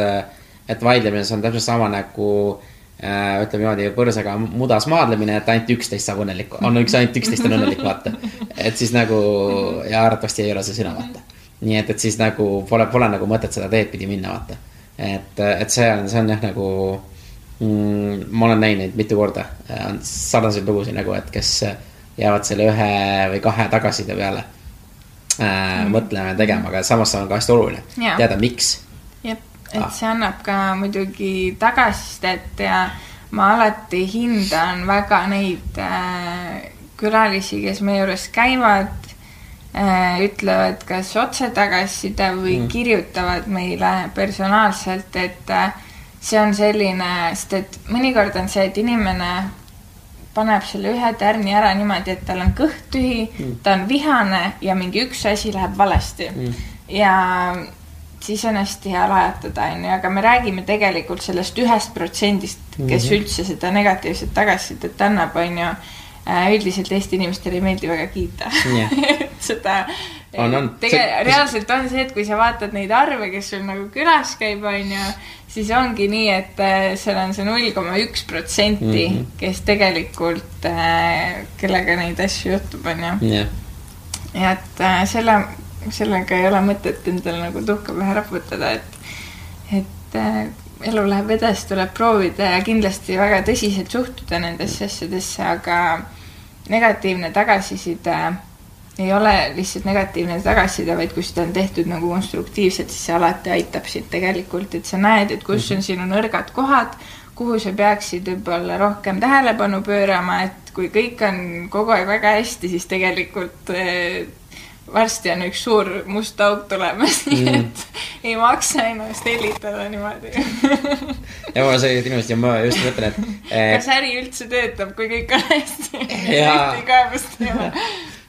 et vaidlemises on täpselt sama nagu äh, ütleme niimoodi, põrsaga mudas maadlemine, et ainult üksteist saab õnnelik, on üks, ainult üksteist on õnnelik, vaata. et siis nagu ja arvatavasti ei ole see sina, vaata. nii et, et siis nagu pole, pole nagu mõtet seda teed pidi minna, vaata. et, et see on, see on jah nagu mm,, ma olen näinud neid mitu korda, on sarnaseid lugusid nagu, et kes jäävad selle ühe või kahe tagasiside peale äh, mm. mõtlema ja tegema, aga samas see on ka hästi oluline Jaa. teada, miks. Et Ah. see annab ka muidugi tagasisidet ja ma alati hindan väga neid äh, külalisi, kes meie juures käivad äh,, ütlevad kas otse tagasiside või mm. kirjutavad meile personaalselt, et äh, see on selline, sest et mõnikord on see, et inimene paneb selle ühe tärni ära niimoodi, et tal on kõht tühi mm., ta on vihane ja mingi üks asi läheb valesti mm.. ja siis on hästi hea lajatada, onju, aga me räägime tegelikult sellest ühest protsendist, kes mm -hmm. üldse seda negatiivset tagasisidet annab, onju. Äh, üldiselt Eesti inimestele ei meeldi väga kiita yeah. seda on, on. tegelikult reaalselt on see, et kui sa vaatad neid arve, kes sul nagu külas käib, onju, siis ongi nii, et äh, seal on see null koma üks protsenti, mhm. kes tegelikult, äh, kellega neid asju juhtub, onju. ja et selle sellega ei ole mõtet endale nagu tuhka pähe raputada, et, et äh, elu läheb edasi, tuleb proovida ja kindlasti väga tõsiselt suhtuda nendesse asjadesse, aga negatiivne tagasiside ei ole lihtsalt negatiivne tagasiside, vaid kui seda on tehtud nagu konstruktiivselt, siis see alati aitab sind tegelikult, et sa näed, et kus on sinu nõrgad kohad, kuhu sa peaksid võib-olla rohkem tähelepanu pöörama, et kui kõik on kogu aeg väga hästi, siis tegelikult äh, varsti on üks suur must auk tulemas mm., nii et ei maksa ennast hellitada niimoodi. Ja ma selliseid inimesi, ma just mõtlen, et eh.... kas äri üldse töötab, kui kõik on hästi? Ühtegi kaebust ei ole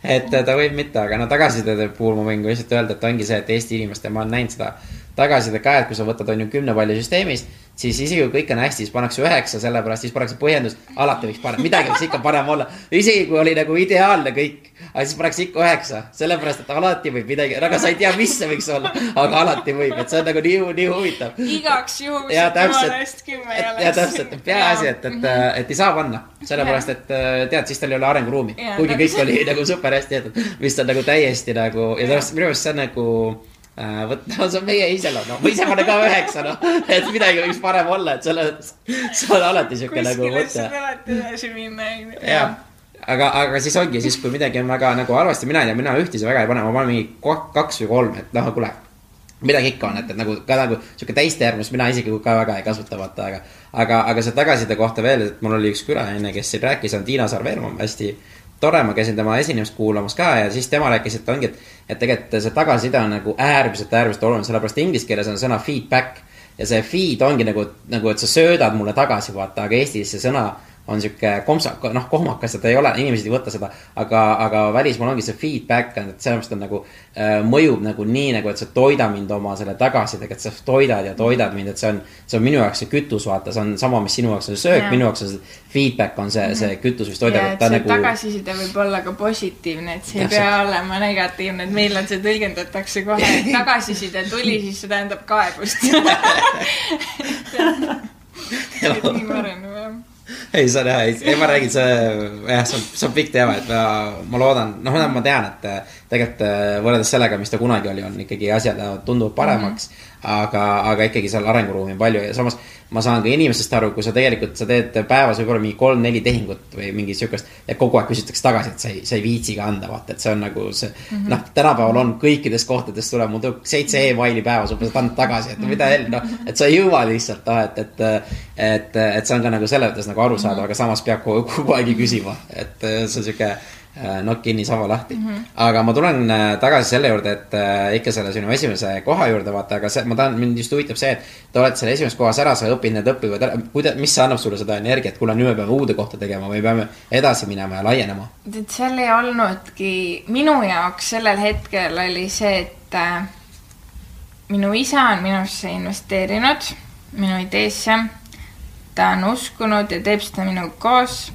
et ta võib mitte, aga no tagasiside puhul ma võin lihtsalt öelda, et ongi see, et Eesti inimestel, ma olen näinud seda tagasisidet ka, et kui sa võtad, on ju, kümne palli süsteemis siis isegi kui kõik on hästi, siis pannakse üheksa, sellepärast siis pannakse põhjendus, alati võiks parem, midagi võiks ikka parem olla. isegi kui oli nagu ideaalne kõik, aga siis pannakse ikka üheksa, sellepärast et alati võib midagi, aga sa ei tea, mis see võiks olla, aga alati võib, et see on nagu nii, nii huvitav. igaks juhuks. ja täpselt, ja täpselt, peaasi, et, et, et ei saa panna, sellepärast et tead, siis tal ei ole arenguruumi, kuigi kõik oli nagu super hästi tehtud, mis on nagu täiesti nagu ja sellepärast minu meelest see on nagu Äh, vot no see on meie iseloom, noh, ma ise panen ka üheksa, noh, et midagi võiks parem olla, et selles see on alati siuke nagu mõte. kuskile saab alati edasi minna, onju. jah, aga, aga siis ongi siis, kui midagi on väga nagu halvasti, mina ei tea, mina ühtisi väga ei pane, ma panen mingi kaks või kolm, et noh, kuule. midagi ikka on, et, et nagu ka nagu sihuke täisteärmus, mina isegi ka väga ei kasuta, vaata, aga. aga, aga see tagasiside kohta veel, et mul oli üks külaline, kes siin rääkis, on Tiina Sarveermaa, hästi tore, ma käisin tema esinemist kuulamas ka ja siis tema rääkis, et ongi, et, et tegelikult see tagasiside on nagu äärmiselt, äärmiselt oluline, sellepärast inglise keeles on sõna feedback. ja see feed ongi nagu, nagu, et sa söödad mulle tagasi, vaata, aga Eestis see sõna on sihuke kompsak, noh, kohmakas, et ei ole, inimesed ei võta seda. aga, aga välismaal ongi see feedback et sellepärast on nagu äh, mõjub nagu nii nagu, et sa toida mind oma selle tagasisidega, et sa toidad ja toidad mind, et see on. see on minu jaoks see kütus, vaata, see on sama, mis sinu jaoks on söök, minu jaoks on see feedback on see, see kütus, mis toidab. et see nagu... tagasiside võib olla ka positiivne, et see ei pea olema negatiivne, et meil on see tõlgendatakse kohe, et tagasiside tuli, siis see tähendab kaebust et nii ma arvan, jah ei, see on jah, ei, ma räägin, see jah, see on, see on pikk teema, et ma, ma loodan, noh, ma tean, et tegelikult võrreldes sellega, mis ta kunagi oli, on ikkagi asjad lähevad tunduvalt paremaks mm. -hmm. aga, aga ikkagi seal arenguruumi on palju ja samas ma saan ka inimesest aru, kui sa tegelikult, sa teed päevas võib-olla mingi kolm-neli tehingut või mingi sihukest. ja kogu aeg küsitakse tagasi, et sa ei, sa ei viitsi ka anda, vaata, et see on nagu see mm -hmm.. noh, tänapäeval on kõikidest kohtadest tuleb mul seitse emaili päevas umbes, et anda tagasi, et mida hell, noh. et sa ei jõua lihtsalt, noh, et, et, et, et see on ka nagu selles mõttes nagu arusaadav mm, -hmm. aga samas peab kogu, kogu aeg küsima, et see on sihuke Äh, nokk kinni, saba lahti mm. -hmm. aga ma tulen äh, tagasi selle juurde, et äh, ikka selle sinu esimese koha juurde vaata, aga see, ma tahan, mind just huvitab see, et te olete selle esimeses kohas ära, sa õpid need õpivad ära, kuida-, mis annab sulle seda energiat, kuule, nüüd me peame uude kohta tegema või peame edasi minema ja laienema? et seal ei olnudki, minu jaoks sellel hetkel oli see, et äh, minu isa on minusse investeerinud, minu ideesse, ta on uskunud ja teeb seda minuga koos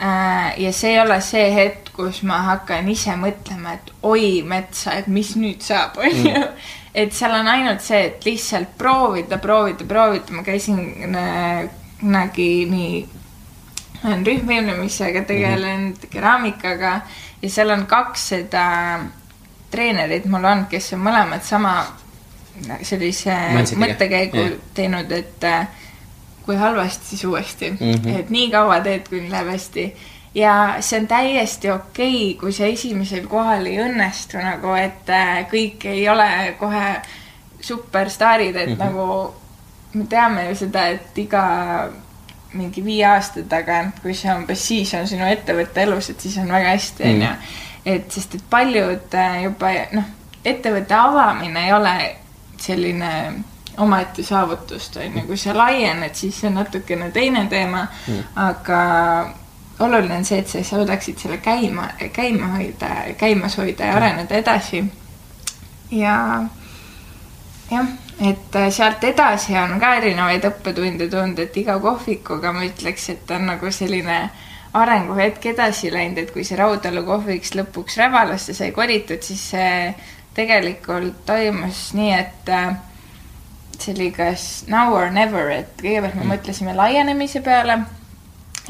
Äh, ja see ei ole see hetk, kus ma hakkan ise mõtlema, et oi metsa, et mis nüüd saab, onju. Mm. et seal on ainult see, et lihtsalt proovida, proovida, proovida, ma käisin äh, kunagi nii, olen rühmvõimlemisega tegelenud mm -hmm. keraamikaga ja seal on kaks seda treenerit mul on, kes on mõlemad sama sellise mõttekäigu yeah. teinud, et äh, kui halvasti, siis uuesti mm. -hmm. et nii kaua teed, kuni läheb hästi. ja see on täiesti okei okay,, kui see esimesel kohal ei õnnestu nagu, et äh, kõik ei ole kohe superstaarid, et mm -hmm. nagu me teame ju seda, et iga mingi viie aasta tagant, kui see umbes siis on sinu ettevõtte elus, et siis on väga hästi, mhm. onju. et sest, et paljud äh, juba noh, ettevõtte avamine ei ole selline omaette saavutust, on ju, kui sa laiened, siis see on natukene teine teema mm., aga oluline on see, et sa suudaksid selle käima, käima hoida, käimas hoida ja areneda edasi. ja jah, et sealt edasi on ka erinevaid õppetunde tulnud, et iga kohvikuga ma ütleks, et on nagu selline arenguhetk edasi läinud, et kui see Raudtalu kohviks lõpuks Rävalasse sai kolitud, siis see tegelikult toimus nii, et see oli kas now or never, et kõigepealt me mm. mõtlesime laienemise peale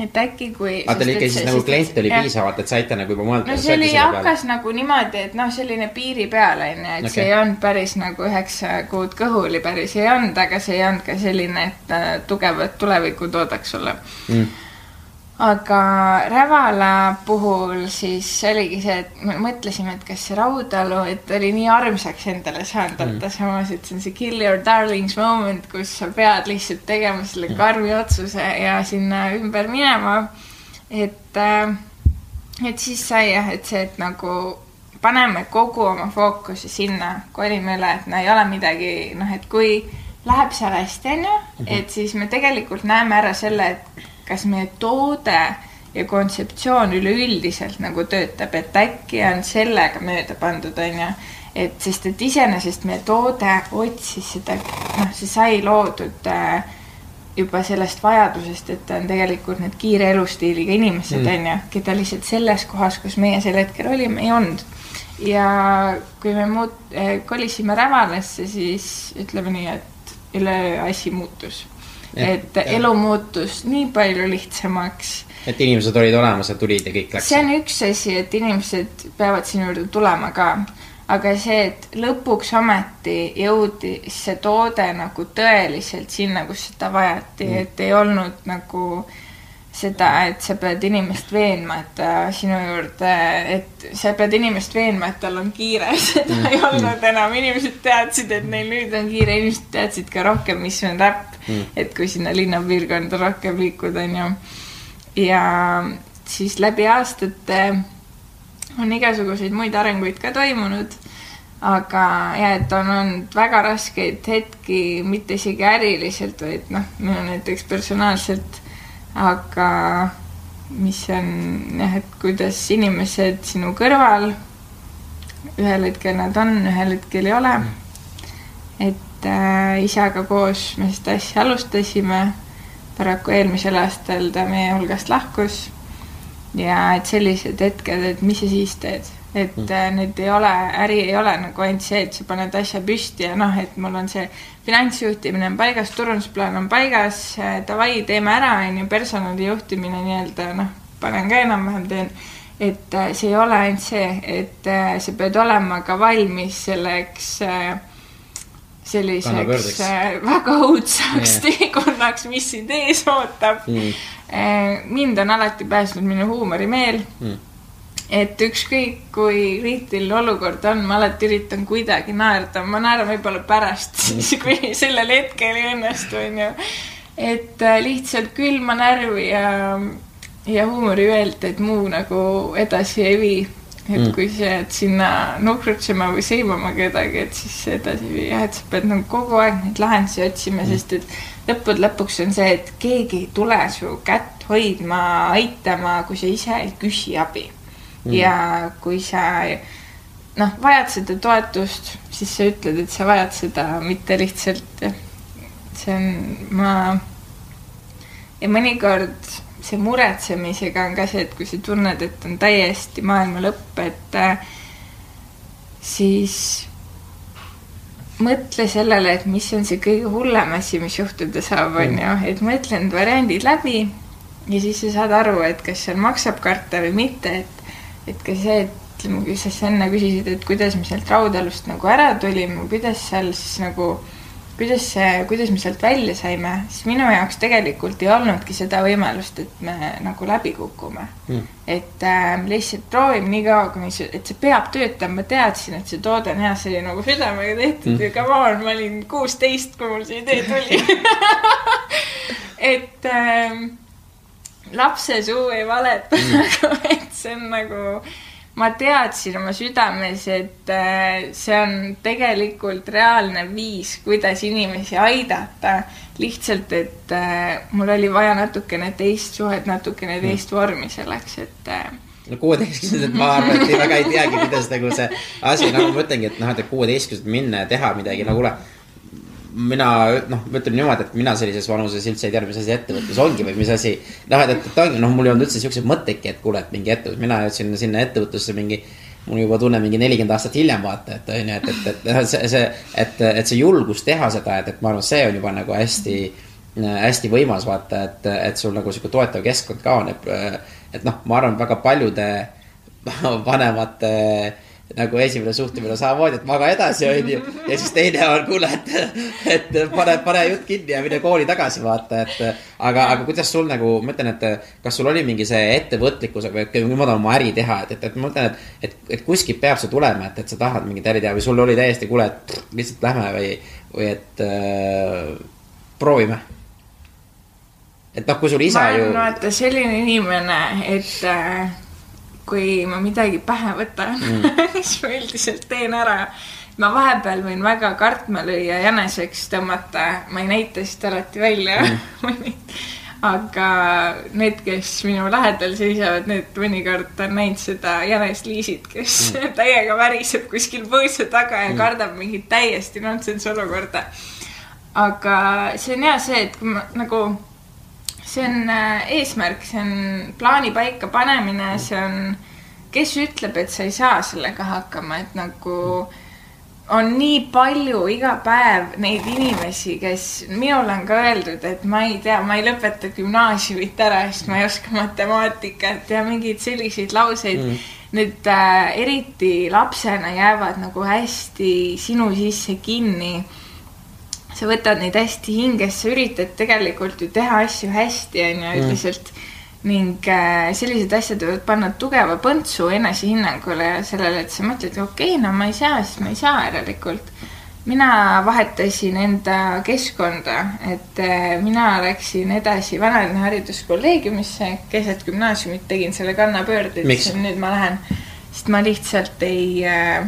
et äkki kui. aa, teil ikka siis nagu kliente oli piisavalt, et saite nagu juba mõelda. no see oli, hakkas nagu niimoodi, et noh, selline piiri peal on ju, et okay. see ei olnud päris nagu üheksa kuud kõhuli päris ei olnud, aga see ei olnud ka selline, et äh, tugevat tulevikku toodaks sulle mm aga Rävala puhul siis oligi see, et me mõtlesime, et kas see Raudalu, et oli nii armsaks endale saanud mm., aga samas, et see on see kill your darlings moment, kus sa pead lihtsalt tegema selle mm. karmi otsuse ja sinna ümber minema. et, äh, et siis sai jah, et see, et nagu paneme kogu oma fookuse sinna, kolime üle, et no ei ole midagi, noh, et kui läheb seal hästi, onju, mhm. et siis me tegelikult näeme ära selle, et kas meie toode ja kontseptsioon üleüldiselt nagu töötab, et äkki on sellega mööda pandud, onju. et sest, et iseenesest meie toode otsis seda, noh, see sai loodud äh, juba sellest vajadusest, et on tegelikult need kiire elustiiliga inimesed, mm. onju, keda lihtsalt selles kohas, kus meie sel hetkel olime, ei olnud. ja kui me muut-, äh, kolisime Rävalasse, siis ütleme nii, et üleöö asi muutus et elu muutus nii palju lihtsamaks. et inimesed olid olemas ja tulid ja kõik läks. see on üks asi, et inimesed peavad sinu juurde tulema ka, aga see, et lõpuks ometi jõudis see toode nagu tõeliselt sinna, kus seda vajati mm., et ei olnud nagu äh, seda, et sa pead inimest veenma, et ta sinu juurde, et sa pead inimest veenma, et tal on kiire, seda mm. ei olnud enam, inimesed teadsid, et neil nüüd on kiire, inimesed teadsid ka rohkem, mis on räpp mm., et kui sinna linnapiirkonda rohkem liikuda, on ju. ja siis läbi aastate on igasuguseid muid arenguid ka toimunud, aga ja, et on olnud väga raskeid hetki, mitte isegi äriliselt, vaid noh, minul näiteks personaalselt aga mis on jah, et kuidas inimesed sinu kõrval, ühel hetkel nad on, ühel hetkel ei ole. et äh, isaga koos me seda asja alustasime, paraku eelmisel aastal ta meie hulgast lahkus. Ja et sellised hetked, et mis sa siis teed et mm. Äh, need ei ole, äri ei ole nagu ainult see, et sa paned asja püsti ja noh, et mul on see finantsjuhtimine on paigas, turundusplaan on paigas, äh, davai, teeme ära, on ju, personali juhtimine nii-öelda noh, panen ka enam-vähem teen. et äh, see ei ole ainult see, et sa pead olema ka valmis selleks selliseks väga õudsaks teekonnaks, mis sind ees ootab. Mm.. mind on alati päästnud minu huumorimeel mm et ükskõik kui kriitiline olukord on, ma alati üritan kuidagi naerda, ma naeran võib-olla pärast, siis kui sellel hetkel ei õnnestu, onju. et äh, lihtsalt külma närvi ja, ja huumoriveelt, et muu nagu edasi ei vii. et mm. kui sa jääd sinna nuhrutsema või sõimama kedagi, et siis edasi ei vii, jah, et sa pead nagu kogu aeg neid lahendusi otsima mm., sest et lõppude lõpuks on see, et keegi ei tule su kätt hoidma, aitama, kui sa ise ei küsi abi mm. ja kui sa noh, vajad seda toetust, siis sa ütled, et sa vajad seda, mitte lihtsalt see on, ma ja mõnikord see muretsemisega on ka see, et kui sa tunned, et on täiesti maailma lõpp, et siis mõtle sellele, et mis on see kõige hullem asi, mis juhtuda saab, on mm. ju, et mõtle need variandid läbi ja siis sa saad aru, et kas seal maksab karta või mitte, et et ka see, et ütleme, kui sa enne küsisid, et kuidas me sealt Raudalust nagu ära tulime, kuidas seal siis nagu, kuidas see, kuidas me sealt välja saime, siis minu jaoks tegelikult ei olnudki seda võimalust, et me nagu läbi kukume. Mm.. et äh, lihtsalt proovime nii kaua, kuni see, et see peab töötama, ma teadsin, et see toode on hea, see oli nagu südamega tehtud mm. ja come on, ma olin kuusteist, kui mul see idee tuli. Et äh, lapse suu ei valeta mm. nagu, et see on nagu, ma teadsin oma südames, et äh, see on tegelikult reaalne viis, kuidas inimesi aidata. lihtsalt, et äh, mul oli vaja natukene teist suhet, natukene mm. teist vormi selleks, et äh, no kuueteistkümnendat ma arvan, et ei, väga ei teagi, kuidas nagu see asi, nagu ma ütlengi, et noh, et kuueteistkümnendat minna ja teha midagi nagu kuule mina noh, ma ütlen niimoodi, et mina sellises vanuses üldse ei teadnud, mis asi ettevõtlus ongi või mis asi. noh, et, et, ongi, noh, mul ei olnud üldse siukseid mõtteidki, et kuule, et mingi ettevõtlus, mina jõudsin sinna ettevõtlusse mingi. mul juba tunne mingi nelikümmend aastat hiljem vaata, et on ju, et, et, et see, see, et, et see julgus teha seda, et, et ma arvan, see on juba nagu hästi hästi võimas vaata, et, et sul nagu sihuke toetav keskkond ka on, et, et noh, ma arvan, väga paljude vanemate äh, nagu esimene suhtumine samamoodi, et maga edasi, onju. ja siis teine on, kuule, et, et pane, pane jutt kinni ja mine kooli tagasi, vaata, et. aga, aga kuidas sul nagu, ma ütlen, et kas sul oli mingi see ettevõtlikkus et ma tahan oma äri teha, et, et, et ma mõtlen, et, et, et kuskilt peab see tulema, et, et sa tahad mingit äri teha või sul oli täiesti, kuule, et pff, lihtsalt lähme või, või et äh, proovime et noh, kui sul isa ma ju. olen vaata selline inimene, et äh, kui ma midagi pähe võtan mm. siis ma üldiselt teen ära. ma vahepeal võin väga kartma lüüa, jäneseks tõmmata, ma ei näita seda alati välja mm. aga need, kes minu lähedal seisavad, need mõnikord on näinud seda jänesliisit, kes mm. täiega väriseb kuskil põõsa taga ja mm. kardab mingit täiesti nonsense olukorda. aga see on hea see, et kui ma nagu see on äh, eesmärk, see on plaani paika panemine, see on, kes ütleb, et sa ei saa sellega hakkama, et nagu on nii palju iga päev neid inimesi, kes, minule on ka öeldud, et ma ei tea, ma ei lõpeta gümnaasiumit ära, sest ma ei oska matemaatikat ja mingeid selliseid lauseid mm. Need äh, eriti lapsena jäävad nagu hästi sinu sisse kinni sa võtad neid hästi hingesse, üritad tegelikult ju teha asju hästi, on ju, üldiselt mm. ning äh, sellised asjad võivad panna tugeva põntsu enesehinnangule ja sellele, et sa mõtled, okei okay,, no ma ei saa, siis ma ei saa järelikult. mina vahetasin enda keskkonda, et äh, mina läksin edasi Vanalinna hariduskolleegiumisse, keset gümnaasiumit tegin selle kannapöörde, ütlesin nüüd ma lähen, sest ma lihtsalt ei äh,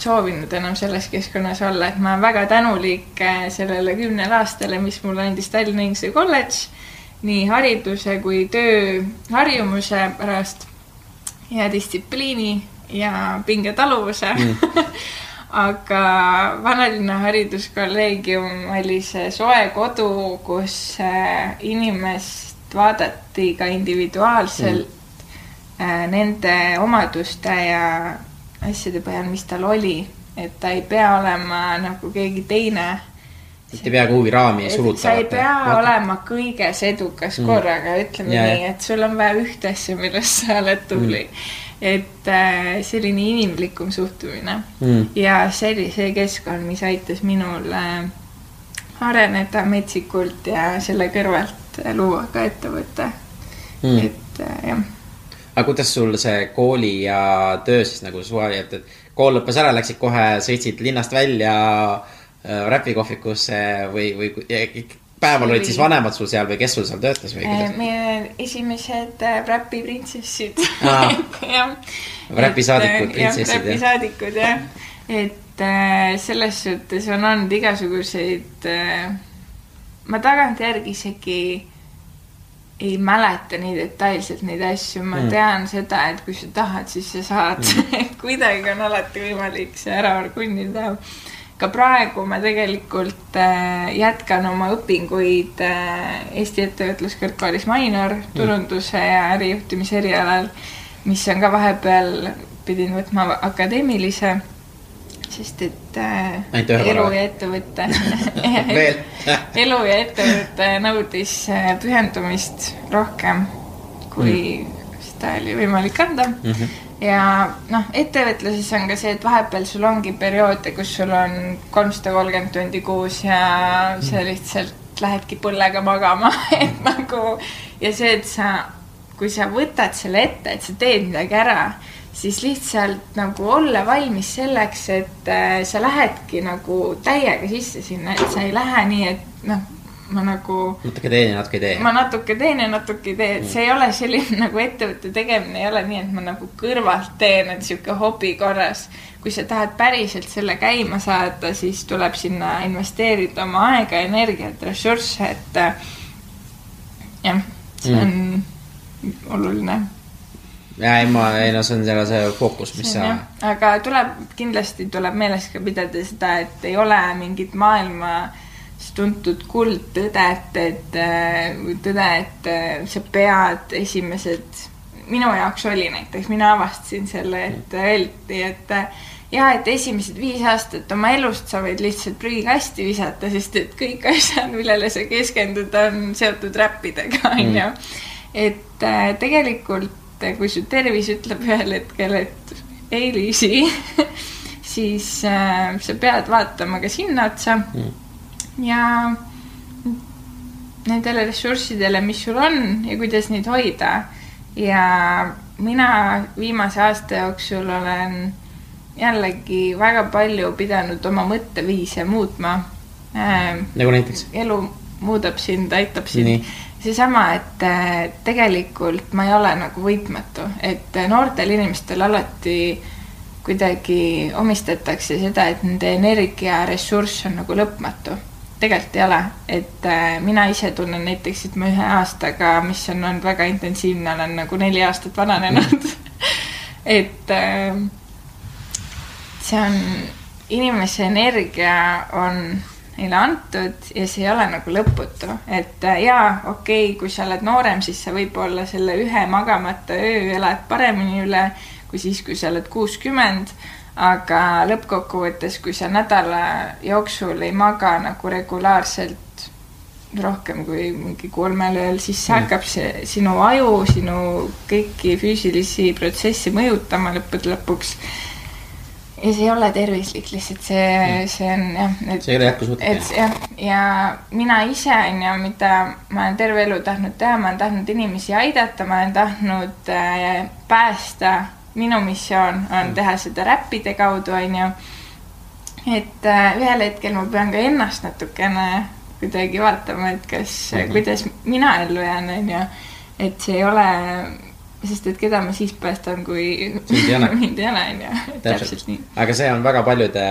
soovinud enam selles keskkonnas olla, et ma olen väga tänulik äh, sellele kümnele aastale, mis mulle andis Tallinna Inglise kolledž nii hariduse kui tööharjumuse pärast ja distsipliini ja pingetaluvuse mm. aga Vanalinna Hariduskolleegium oli see soe kodu, kus äh, inimest vaadati ka individuaalselt mm. nende omaduste ja asjade põhjal, mis tal oli, et ta ei pea olema nagu keegi teine. et ei pea kuhugi raami surutada. sa ei pea Vaata. olema kõiges edukas mm. korraga, ütleme ja, nii, et sul on vaja ühte asja, milles sa oled tubli mm. et äh, selline inimlikum suhtumine mm. ja see oli see keskkond, mis aitas minul äh, areneda metsikult ja selle kõrvalt luua ka ettevõte mm.. et äh, jah aga kuidas sul see kooli ja töö siis nagu suhe, et, et kool lõppes ära, läksid kohe, sõitsid linnast välja äh, räpikohvikusse või, või päeval olid siis vanemad sul seal või kes sul seal töötas või kuidas? meie esimesed äh, räpiprintsessid jah. räpisaadikud, printsessid jah. räpisaadikud jah, et äh, selles suhtes on olnud igasuguseid äh,, ma tagantjärgi isegi ei mäleta nii detailselt neid asju, ma mm. tean seda, et kui sa tahad, siis sa saad mm. kuidagi on alati võimalik see ära orgunnida. ka praegu ma tegelikult äh, jätkan oma õpinguid äh, Eesti Ettevõtluskõrgkoolis Mainor mm. turunduse ja ärijuhtimise erialal, mis on ka vahepeal, pidin võtma akadeemilise sest et äh, elu ja ettevõte elu ja ettevõte nõudis äh, pühendumist rohkem, kui mm. seda oli võimalik anda mm. -hmm. ja noh, ettevõtluses on ka see, et vahepeal sul ongi perioode, kus sul on kolmsada kolmkümmend tundi kuus ja sa mm. lihtsalt lähedki põllega magama et nagu ja see, et sa, kui sa võtad selle ette, et sa teed midagi ära siis lihtsalt nagu olla valmis selleks, et äh, sa lähedki nagu täiega sisse sinna, et sa ei lähe nii, et noh, ma nagu. natuke teen ja natuke ei tee. ma natuke teen ja natuke ei tee, et see ei ole selline nagu ettevõtte tegemine ei ole nii, et ma nagu kõrvalt teen, et sihuke hobi korras. kui sa tahad päriselt selle käima saada, siis tuleb sinna investeerida oma aega, energiat, ressursse, et äh, jah, see on mm. oluline ja ei, ma, ei no see on selle, see fookus, mis sa. aga tuleb, kindlasti tuleb meeles ka pidada seda, et ei ole mingit maailma tuntud kuldtõdet, et tõde, et sa pead esimesed, minu jaoks oli näiteks, mina avastasin selle, et öeldi, et ja et esimesed viis aastat oma elust sa võid lihtsalt prügikasti visata, sest et kõik asjad, millele sa keskendud, on seotud räppidega, onju. et äh, tegelikult, kui su tervis ütleb ühel hetkel, et ei, Liisi siis äh, sa pead vaatama ka sinna otsa mm. ja nendele ressurssidele, mis sul on ja kuidas neid hoida. ja mina viimase aasta jooksul olen jällegi väga palju pidanud oma mõtteviise muutma äh,. nagu näiteks? elu muudab sind, aitab sind. Seesama, et äh, tegelikult ma ei ole nagu võitmatu, et äh, noortel inimestel alati kuidagi omistatakse seda, et nende energiaressurss on nagu lõpmatu. tegelikult ei ole, et äh, mina ise tunnen näiteks, et ma ühe aastaga, mis on olnud väga intensiivne, olen nagu neli aastat vananenud et see on, inimese energia on neile antud ja see ei ole nagu lõputu, et äh, jaa, okei okay,, kui sa oled noorem, siis sa võib-olla selle ühe magamata öö elad paremini üle kui siis, kui sa oled kuuskümmend. aga lõppkokkuvõttes, kui sa nädala jooksul ei maga nagu regulaarselt rohkem kui mingi kolmel ööl, siis see hakkab see sinu aju, sinu kõiki füüsilisi protsesse mõjutama lõppude lõpuks ja see ei ole tervislik, lihtsalt see, mm. see on jah. see ei ole jätkusuutlik. et jah, ja mina ise on ju, mida ma olen terve elu tahtnud teha, ma olen tahtnud inimesi aidata, ma olen tahtnud äh, päästa. minu missioon on mm. teha seda räppide kaudu, on ju. et äh, ühel hetkel ma pean ka ennast natukene kuidagi vaatama, et kas mm, -hmm. kuidas mina ellu jään, on ju. et see ei ole sest et keda ma siis päästan, kui mind ei ole, on ju, täpselt nii. aga see on väga paljude,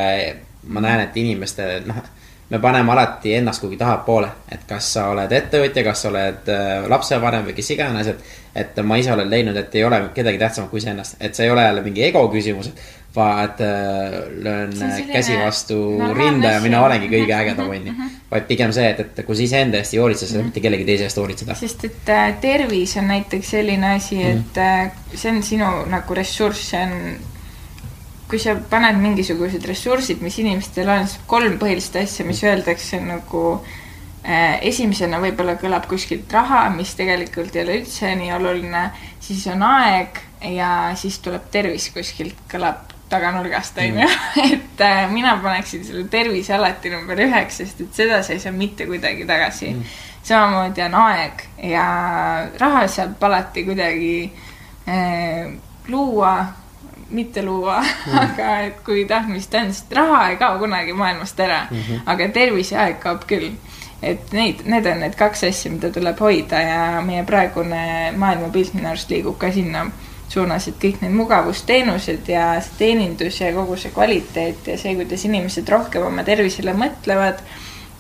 ma näen, et inimeste, noh, me paneme alati ennast kuhugi tahapoole, et kas sa oled ettevõtja, kas sa oled äh, lapsevanem või kes iganes, et. et ma ise olen leidnud, et ei ole kedagi tähtsamat kui iseennast, et see ei ole jälle mingi ego küsimus, et vaat äh, löön käsi vastu rinda ja mina olengi kõige ägedam, onju. vaid pigem see, et, et kui sa iseenda eest ei hoolitse, sa ei saa mitte kellegi teise eest hoolitseda. sest et äh, tervis on näiteks selline asi, et äh, see on sinu nagu ressurss, see on kui sa paned mingisugused ressursid, mis inimestel on, siis kolm põhilist asja, mis öeldakse nagu äh, esimesena võib-olla kõlab kuskilt raha, mis tegelikult ei ole üldse nii oluline, siis on aeg ja siis tuleb tervis kuskilt, kõlab taganurgast, on ju. et äh, mina paneksin selle tervise alati number üheks, sest et seda sa ei saa mitte kuidagi tagasi mm.. samamoodi on aeg ja raha saab alati kuidagi äh, luua, mitte luua mm., aga et kui tahtmist on, sest raha ei kao kunagi maailmast ära mm, -hmm. aga tervis ja aeg kaob küll et neid, need on need kaks asja, mida tuleb hoida ja meie praegune maailmapilt minu arust liigub ka sinna suunas, et kõik need mugavusteenused ja see teenindus ja kogu see kvaliteet ja see, kuidas inimesed rohkem oma tervisele mõtlevad,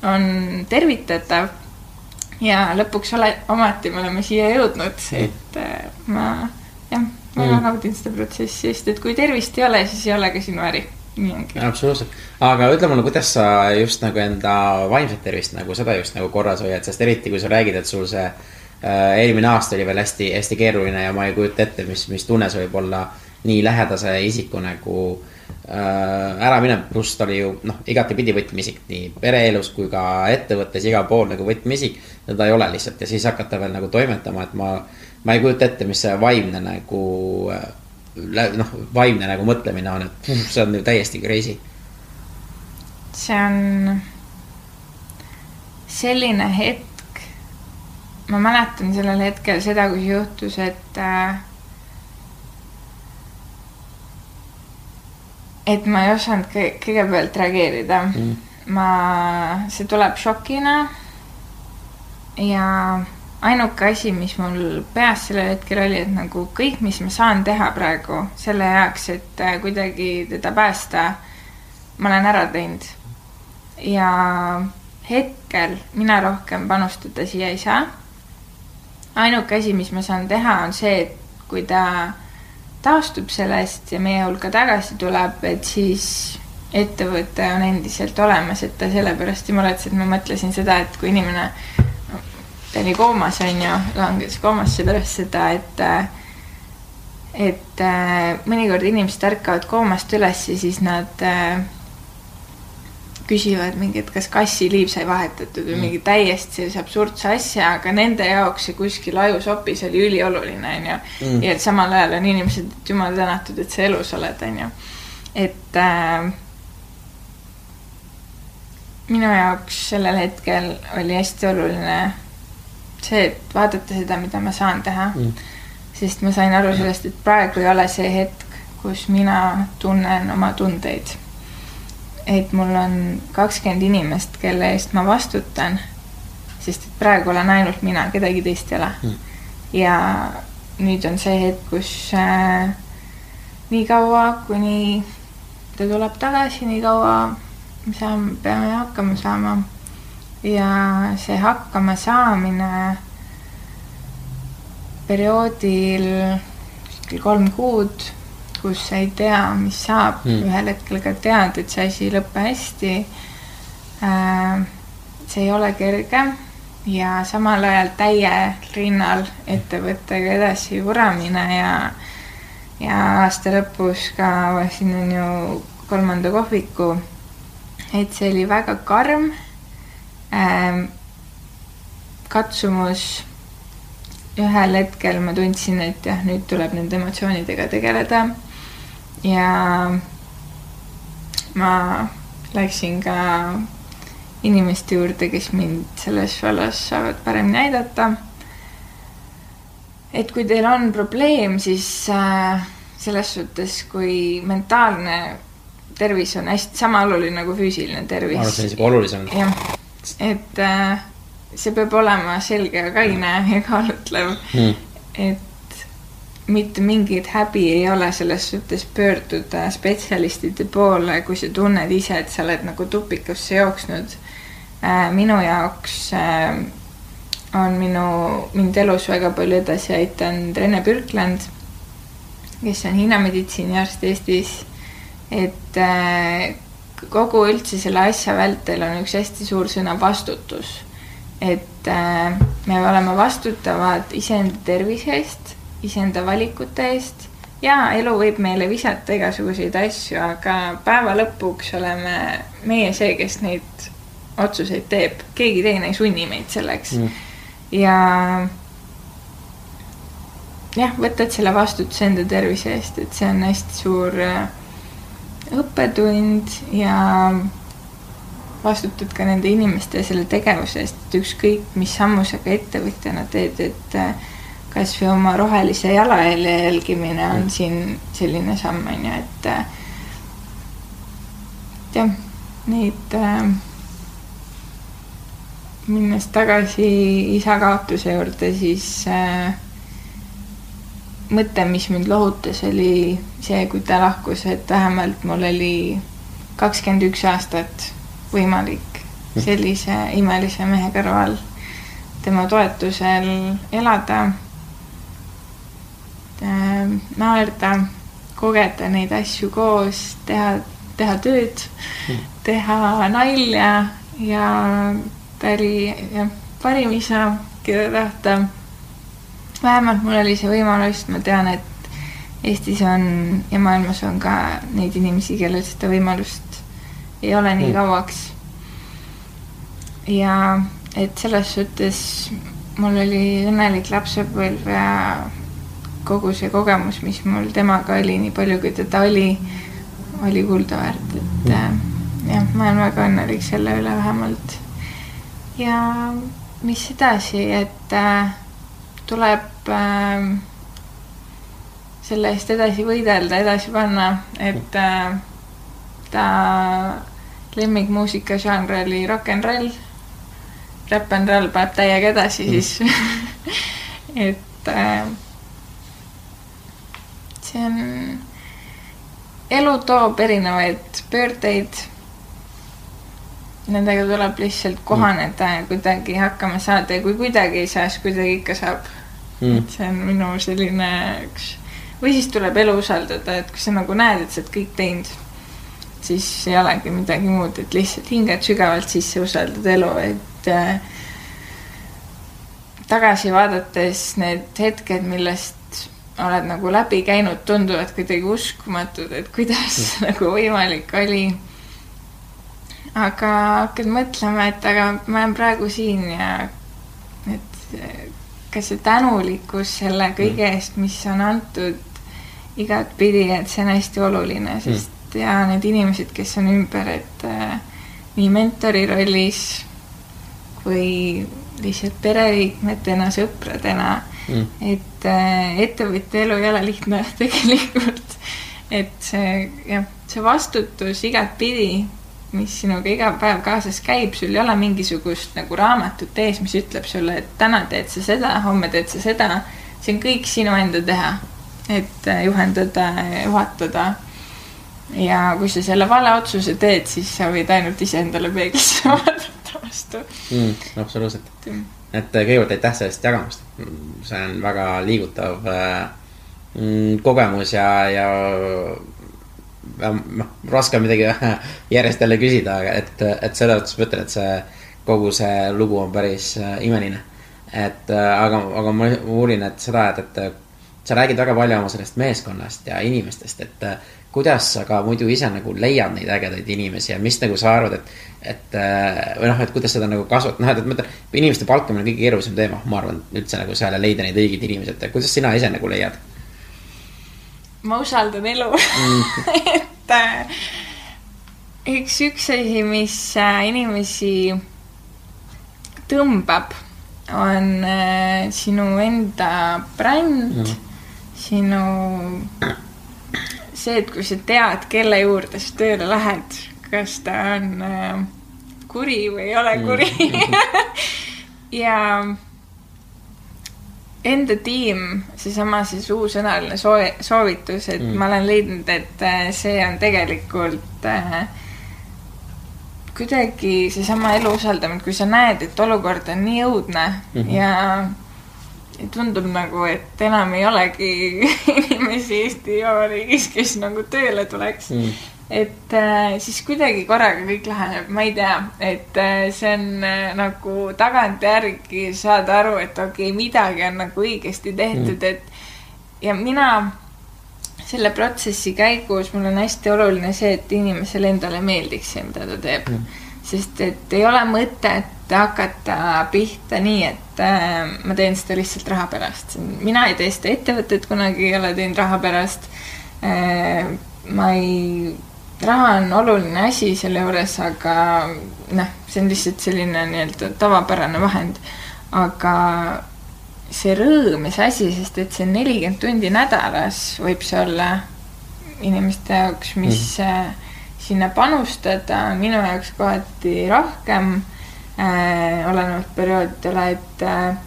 on tervitatav. ja lõpuks ole, ometi me oleme siia jõudnud, et äh, ma jah, ma mm. naudin seda protsessi, sest et kui tervist ei ole, siis ei ole ka sinu äri nii ongi. absoluutselt, aga ütle mulle, kuidas sa just nagu enda vaimset tervist nagu seda just nagu korras hoiad, sest eriti kui sa räägid, et sul see Äh, eelmine aasta oli veel hästi, hästi keeruline ja ma ei kujuta ette, mis, mis tunne see võib olla nii lähedase isiku nagu äh, ära minev, pluss ta oli ju noh, igatepidi võtmeisik nii pereelus kui ka ettevõttes, igal pool nagu võtmeisik. ja ta ei ole lihtsalt ja siis hakata veel nagu toimetama, et ma, ma ei kujuta ette, mis see vaimne nagu äh, noh, vaimne nagu mõtlemine on, et see on ju täiesti crazy. see on selline hetk, ma mäletan sellel hetkel seda, kui juhtus, et äh, et ma ei osanud kõigepealt reageerida mm.. ma, see tuleb šokina. ja ainuke asi, mis mul peas sellel hetkel oli, et nagu kõik, mis ma saan teha praegu selle jaoks, et äh, kuidagi teda päästa, ma olen ära teinud. ja hetkel mina rohkem panustada siia ei saa ainuke asi, mis ma saan teha, on see, et kui ta taastub sellest ja meie hulka tagasi tuleb, et siis ettevõte on endiselt olemas, et ta sellepärast ei muretse, et ma mõtlesin seda, et kui inimene, ta oli koomas, on ju, langes koomasse pärast seda, et et mõnikord inimesed ärkavad koomast üles ja siis nad äh, küsivad mingi, et kas kassiliiv sai vahetatud või mm. mingi täiesti sellise absurdse asja, aga nende jaoks see kuskil ajusopis oli ülioluline, onju. Mm. ja et samal ajal on inimesed, et jumal tänatud, et sa elus oled, onju. et äh, minu jaoks sellel hetkel oli hästi oluline see, et vaadata seda, mida ma saan teha mm.. sest ma sain aru sellest, et praegu ei ole see hetk, kus mina tunnen oma tundeid et mul on kakskümmend inimest, kelle eest ma vastutan, sest et praegu olen ainult mina, kedagi teist ei ole mm.. ja nüüd on see hetk, kus äh, nii kaua, kuni ta tuleb tagasi, nii kaua me saame, peame hakkama saama. ja see hakkama saamine perioodil kuskil kolm kuud kus sa ei tea, mis saab mm., ühel hetkel ka tead, et see asi ei lõpe hästi. Äh, see ei ole kerge ja samal ajal täie rinnal ettevõttega edasi vuramine ja, ja aasta lõpus ka avasin on ju kolmanda kohviku. et see oli väga karm ähm, katsumus ühel hetkel ma tundsin, et jah, nüüd tuleb nende emotsioonidega tegeleda ja ma läksin ka inimeste juurde, kes mind selles vallas saavad paremini aidata. et kui teil on probleem, siis äh, selles suhtes, kui mentaalne tervis on hästi sama oluline nagu füüsiline tervis. ma arvan, et see on isegi olulisem. jah, et äh, see peab olema selge ja kaine ja kaalutlev mm.. et mitte mingit häbi ei ole selles suhtes pöörduda spetsialistide poole, kui sa tunned ise, et sa oled nagu tupikusse jooksnud. Äh, minu jaoks äh, on minu, mind elus väga palju edasi aidanud Rene Pürkland, kes on Hiina meditsiiniarst Eestis. et äh, kogu üldse selle asja vältel on üks hästi suur sõna vastutus. et me oleme vastutavad iseenda tervise eest iseenda valikute eest. Ja elu võib meile visata igasuguseid asju, aga päeva lõpuks oleme meie see, kes neid otsuseid teeb, keegi teine ei sunni meid selleks. Mm.. ja jah, võtad selle vastutuse enda tervise eest, et see on hästi suur äh, õppetund ja vastutad ka nende inimeste ja selle tegevuse eest, et ükskõik, mis sammu sa ka ettevõtjana teed, et äh, kas või oma rohelise jalajälje jälgimine on mm. siin selline samm, on ju, et jah, neid äh, minnes tagasi isa kaotuse juurde, siis äh, mõte, mis mind lohutas, oli see, kui ta lahkus, et vähemalt mul oli kakskümmend üks aastat võimalik mm. sellise imelise mehe kõrval tema toetusel elada naerda, kogeda neid asju koos, teha, teha tööd mm., teha nalja ja ta oli jah, parim isa, keda tahta. vähemalt mul oli see võimalus, ma tean, et Eestis on ja maailmas on ka neid inimesi, kellel seda võimalust ei ole nii mm. kauaks. ja et selles suhtes mul oli õnnelik lapsepõlv ja kogu see kogemus, mis mul temaga oli, nii palju kui teda oli, oli kulda väärt, et äh, jah, ma olen väga õnnelik selle üle vähemalt. ja mis edasi, et äh, tuleb äh, selle eest edasi võidelda, edasi panna, et äh, ta lemmikmuusika žanr oli rock n roll. Rap n roll paneb täiega edasi mm. siis et äh, see on, elu toob erinevaid pöördeid. Nendega tuleb lihtsalt kohaneda mm. ja kuidagi hakkama saada ja kui kuidagi ei saa, siis kuidagi ikka saab mm.. et see on minu selline üks, või siis tuleb elu usaldada, et kui sa nagu näed, et sa oled kõik teinud, siis ei olegi midagi muud, et lihtsalt hingad sügavalt sisse, usaldad elu, et äh, tagasi vaadates need hetked, millest oled nagu läbi käinud, tunduvad kuidagi uskumatud, et kuidas mm. nagu võimalik oli. aga hakkad mõtlema, et aga ma olen praegu siin ja et ka see tänulikkus selle kõige mm. eest, mis on antud igatpidi, et see on hästi oluline, mm. sest mm. ja need inimesed, kes on ümber, et äh, nii mentori rollis kui lihtsalt pereliikmetena, sõpradena mm., et äh, ettevõtja elu ei ole lihtne tegelikult. et see jah, see vastutus igatpidi, mis sinuga iga päev kaasas käib, sul ei ole mingisugust nagu raamatut ees, mis ütleb sulle, et täna teed sa seda, homme teed sa seda. see on kõik sinu enda teha et äh, juhendada, juhatada. ja kui sa selle vale otsuse teed, siis sa võid ainult iseendale peeglisse vaadata vastu mm,. absoluutselt. Et äh, kõigepealt aitäh sellest jagamast. see on väga liigutav äh, mm, kogemus ja, ja noh, raske on midagi järjest jälle küsida, et, et selles mõttes ma ütlen, et see kogu see lugu on päris imeline. et aga, aga ma uurin, et seda, et, et sa räägid väga palju oma sellest meeskonnast ja inimestest, et äh, kuidas sa ka muidu ise nagu leiad neid ägedaid inimesi ja mis nagu sa arvad, et, et äh, või noh, et kuidas seda nagu kasvatada, noh, et, et ma ütlen, inimeste palkamine on kõige keerulisem teema, ma arvan, üldse nagu seal ja leida neid õigeid inimesi, et kuidas sina ise nagu leiad? ma usaldan elu mm. et äh, üks, üks asi, mis inimesi tõmbab, on sinu enda bränd mm sinu see, et kui sa tead, kelle juurde sa tööle lähed, kas ta on äh, kuri või ei ole kuri mm. ja enda tiim, seesama siis uusõnaline soo-, soovitus, et mm. ma olen leidnud, et äh, see on tegelikult äh, kuidagi seesama elu usaldamine, kui sa näed, et olukord on nii õudne mm -hmm. ja tundub nagu, et enam ei olegi inimesi Eesti Vabariigis, kes nagu tööle tuleks mm. et äh, siis kuidagi korraga kõik läheneb, ma ei tea, et äh, see on äh, nagu tagantjärgi saada aru, et okei okay,, midagi on nagu õigesti tehtud mm., et ja mina selle protsessi käigus mul on hästi oluline see, et inimesele endale meeldiks see, mida ta teeb mm sest et ei ole mõtet hakata pihta nii, et äh, ma teen seda lihtsalt raha pärast. mina ei tee seda ettevõtet kunagi ei ole teinud raha pärast äh,. ma ei, raha on oluline asi selle juures, aga noh, see on lihtsalt selline nii-öelda tavapärane vahend. aga see rõõm ja see asi, sest et see nelikümmend tundi nädalas võib see olla inimeste jaoks, mis mm. -hmm sinna panustada minu jaoks kohati rohkem äh,, olenevalt perioodidele, et äh,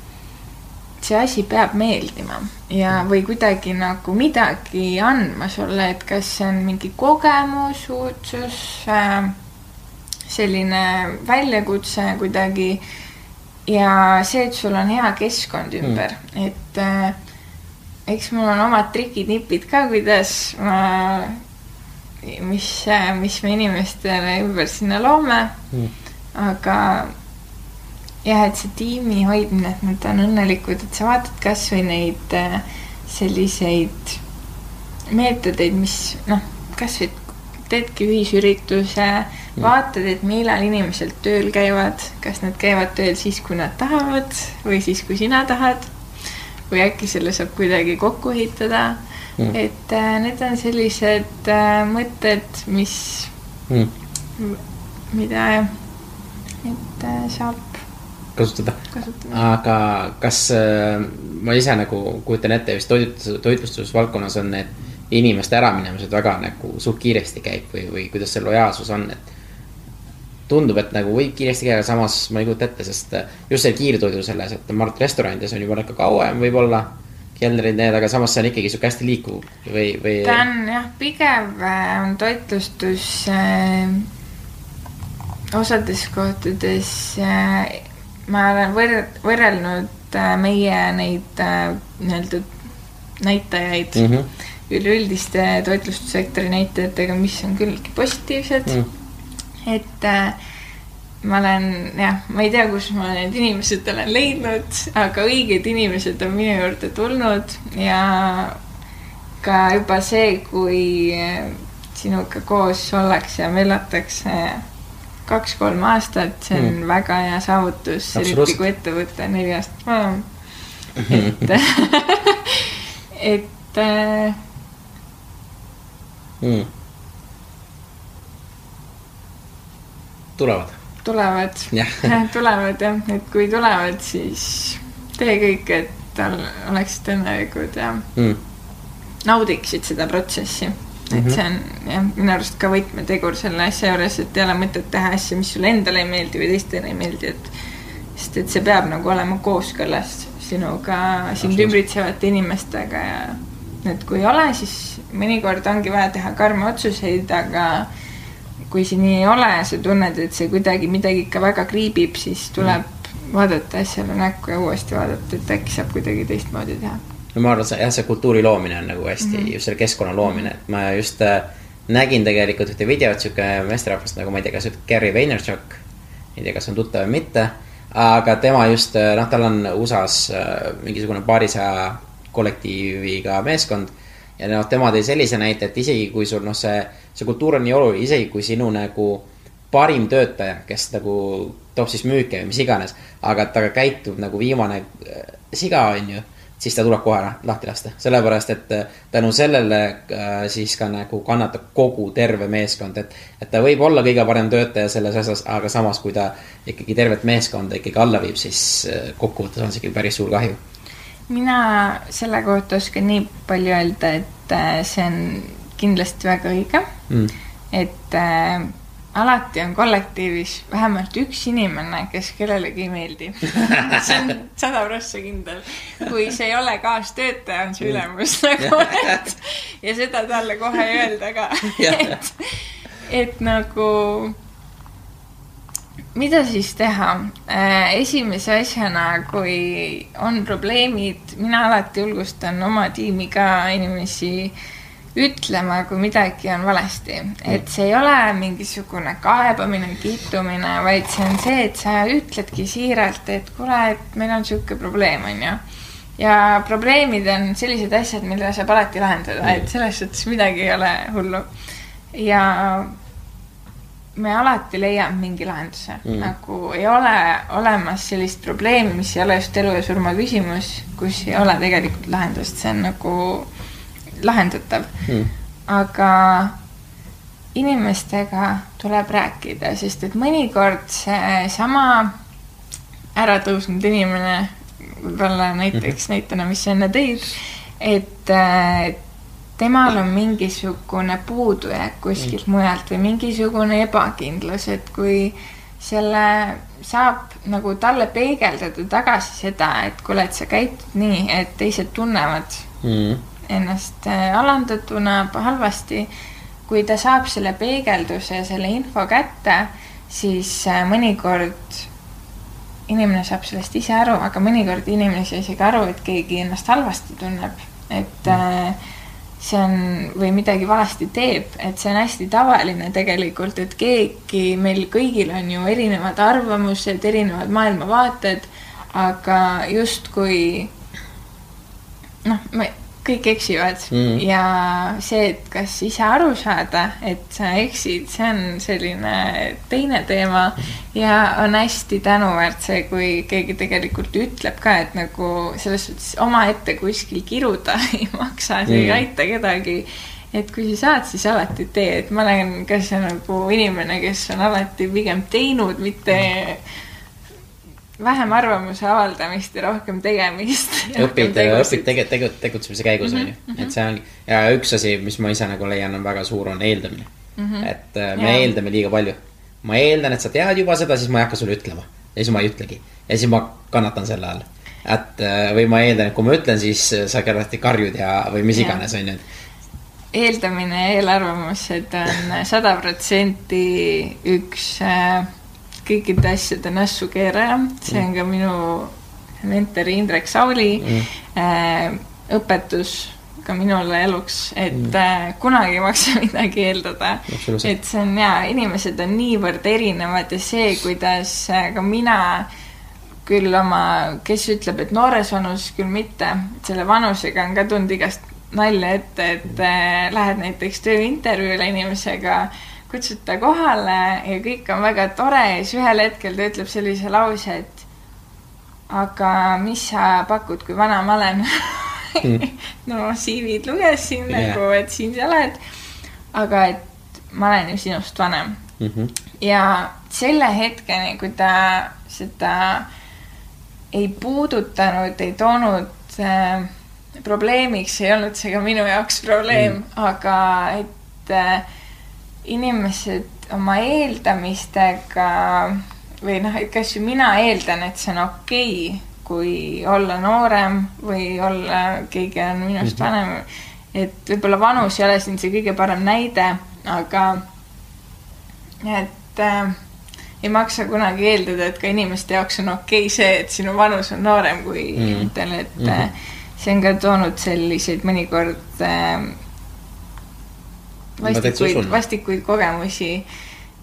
see asi peab meeldima ja, või kuidagi nagu midagi andma sulle, et kas see on mingi kogemus, uudsus äh,, selline väljakutse kuidagi ja see, et sul on hea keskkond ümber mm., et äh, eks mul on omad trikid-nipid ka, kuidas ma mis, mis me inimestele ümber sinna loome mm.. aga jah, et see tiimi hoidmine, et nad on õnnelikud, et sa vaatad kasvõi neid äh, selliseid meetodeid, mis noh, kasvõi teedki ühisürituse mm., vaatad, et millal inimesed tööl käivad, kas nad käivad tööl siis, kui nad tahavad või siis, kui sina tahad. või äkki selle saab kuidagi kokku ehitada mm.. et äh, need on sellised äh, mõtted, mis mm., mida et äh, saab kasutada, kasutada.. aga kas äh, ma ise nagu kujutan ette, vist toitlustus, toitlustusvaldkonnas on need inimeste äraminemised väga nagu suht kiiresti käib või, või kuidas see lojaalsus on, et tundub, et nagu võib kiiresti käia, aga samas ma ei kujuta ette, sest äh, just see kiirtoidu selles, et ma arvan, et restoranides on juba ikka kauem võib-olla kelnerid, need, aga samas see on ikkagi sihuke hästi liikuv või, või? ta on jah, pigem äh, on toitlustus äh, osades kohtades äh, ma olen võr-, võrrelnud äh, meie neid äh, nii-öelda näitajaid mm. -hmm. üleüldiste toitlustussektori näitajatega, mis on küllaltki positiivsed mm.. et äh, ma olen jah, ma ei tea, kus ma need inimesed olen leidnud, aga õiged inimesed on minu juurde tulnud ja ka juba see, kui sinuga koos ollakse ja möllatakse kaks-kolm aastat, see on mm. väga hea saavutus, eriti kui ettevõte on aastat vanem. et et mm. tulevad tulevad tulevad jah, et kui tulevad, siis tee kõik, et oleksid õnnelikud ja mm. naudiksid seda protsessi. et mm -hmm. see on jah, minu arust ka võtmetegur selle asja juures, et ei ole mõtet teha asja, mis sulle endale ei meeldi või teistele ei meeldi, et sest et see peab nagu olema kooskõlas sinuga, sind ümbritsevate inimestega ja et kui ei ole, siis mõnikord ongi vaja teha karme otsuseid, aga kui see nii ei ole, sa tunned, et see kuidagi midagi ikka väga kriibib, siis tuleb mm. vaadata asjale näkku ja uuesti vaadata, et äkki saab kuidagi teistmoodi teha. no ma arvan, see jah, see kultuuri loomine on nagu hästi mm, -hmm. just selle keskkonna loomine, et ma just äh, nägin tegelikult ühte videot, sihuke meesterahvast nagu ma ei tea, kas Gary Vaynerchuk, ei tea, kas on tuttav või mitte, aga tema just, äh, noh, tal on USA-s äh, mingisugune paarisaja kollektiiviga meeskond ja noh, tema tõi sellise näite, et isegi kui sul noh, see, see kultuur on nii oluline, isegi kui sinu nagu parim töötaja, kes nagu toob siis müüke või mis iganes, aga ta käitub nagu viimane äh, siga, on ju, siis ta tuleb kohe lahti lasta, sellepärast et äh, tänu sellele äh, siis ka nagu kannatab kogu terve meeskond, et, et ta võib olla kõige parem töötaja selles asjas, aga samas, kui ta ikkagi tervet meeskonda ikkagi alla viib, siis kokkuvõttes on see ikkagi päris suur kahju mina selle kohta oskan nii palju öelda, et äh, see on kindlasti väga õige. Mm.. et äh, alati on kollektiivis vähemalt üks inimene, kes kellelegi ei meeldi. See on sada prossa kindel. kui see ei ole kaastöötaja, on see mm. ülemus nagu, et ja seda talle kohe ei öelda ka. Et, et nagu mida siis teha? Äh, esimese asjana, kui on probleemid, mina alati julgustan oma tiimi ka inimesi ütlema, kui midagi on valesti. et see ei ole mingisugune kaebamine, kiitumine, vaid see on see, et sa ütledki siiralt, et kuule, et meil on niisugune probleem, on ju. ja probleemid on sellised asjad, mille saab alati lahendada, et selles suhtes midagi ei ole hullu. ja me alati leiame mingi lahenduse mm., nagu ei ole olemas sellist probleemi, mis ei ole just elu ja surma küsimus, kus ei ole tegelikult lahendust, see on nagu lahendatav mm.. aga inimestega tuleb rääkida, sest et mõnikord seesama äratõusnud inimene, võib-olla näiteks mm -hmm. näitena, mis sa enne tõid, et, et temal on mingisugune puudujääk kuskilt mm. mujalt või mingisugune ebakindlus, et kui selle saab nagu talle peegeldada tagasi seda, et kuule, et sa käitud nii, et teised tunnevad mm. ennast äh, alandatuna, halvasti. kui ta saab selle peegelduse ja selle info kätte, siis äh, mõnikord inimene saab sellest ise aru, aga mõnikord inimene ei saa isegi aru, et keegi ennast halvasti tunneb, et mm. See on või midagi valesti teeb, et see on hästi tavaline tegelikult, et keegi, meil kõigil on ju erinevad arvamused, erinevad maailmavaated, aga justkui noh, ma kõik eksivad mm. ja see, et kas ise aru saada, et sa eksid, see on selline teine teema ja on hästi tänuväärt see, kui keegi tegelikult ütleb ka, et nagu selles suhtes omaette kuskil kiruda ei maksa, see mm. ei aita kedagi. et kui sa saad, siis alati tee, et ma olen ka see nagu inimene, kes on alati pigem teinud, mitte mm vähem arvamuse avaldamist ja rohkem tegemist. õpid, õpid tege-, tegu-, tegutsemise käigus, on ju. Mhm, et see on, ja üks asi, mis ma ise nagu leian, on väga suur, on eeldamine mm. -hmm. et äh, me ja. eeldame liiga palju. ma eeldan, et sa tead juba seda, siis ma ei hakka sulle ütlema. ja siis ma ei ütlegi. ja siis ma kannatan selle all. et äh, või ma eeldan, et kui ma ütlen, siis sa kindlasti karjud ja, või mis iganes, on ju eeldamine ja eelarvamused on sada protsenti üks äh, kõikide asjade nässu keeraja, see on ka minu mentor Indrek Sauli mm. äh, õpetus ka minule eluks, et mm. kunagi ei maksa midagi eeldada. et see on jaa, inimesed on niivõrd erinevad ja see, kuidas ka mina küll oma, kes ütleb, et noores vanus küll mitte, selle vanusega on ka tulnud igast nalja ette, et äh, lähed näiteks tööintervjuule inimesega, kutsud ta kohale ja kõik on väga tore ja siis ühel hetkel ta ütleb sellise lause, et aga mis sa pakud, kui vana ma olen mm. no CV-d lugesin yeah. nagu, et siin sa oled. aga et ma olen ju sinust vanem mm. -hmm. ja selle hetkeni, kui ta seda ei puudutanud, ei toonud äh, probleemiks, ei olnud see ka minu jaoks probleem mm., aga et äh, inimesed oma eeldamistega või noh, et kas ju mina eeldan, et see on okei okay, kui olla noorem või olla, keegi on minust -hmm. vanem. et võib-olla vanus ei ole siin see kõige parem näide, aga et äh, ei maksa kunagi eeldada, et ka inimeste jaoks on okei okay see, et sinu vanus on noorem kui mm -hmm. teil, et mm -hmm. see on ka toonud selliseid mõnikord äh, vastikuid, vastikuid kogemusi.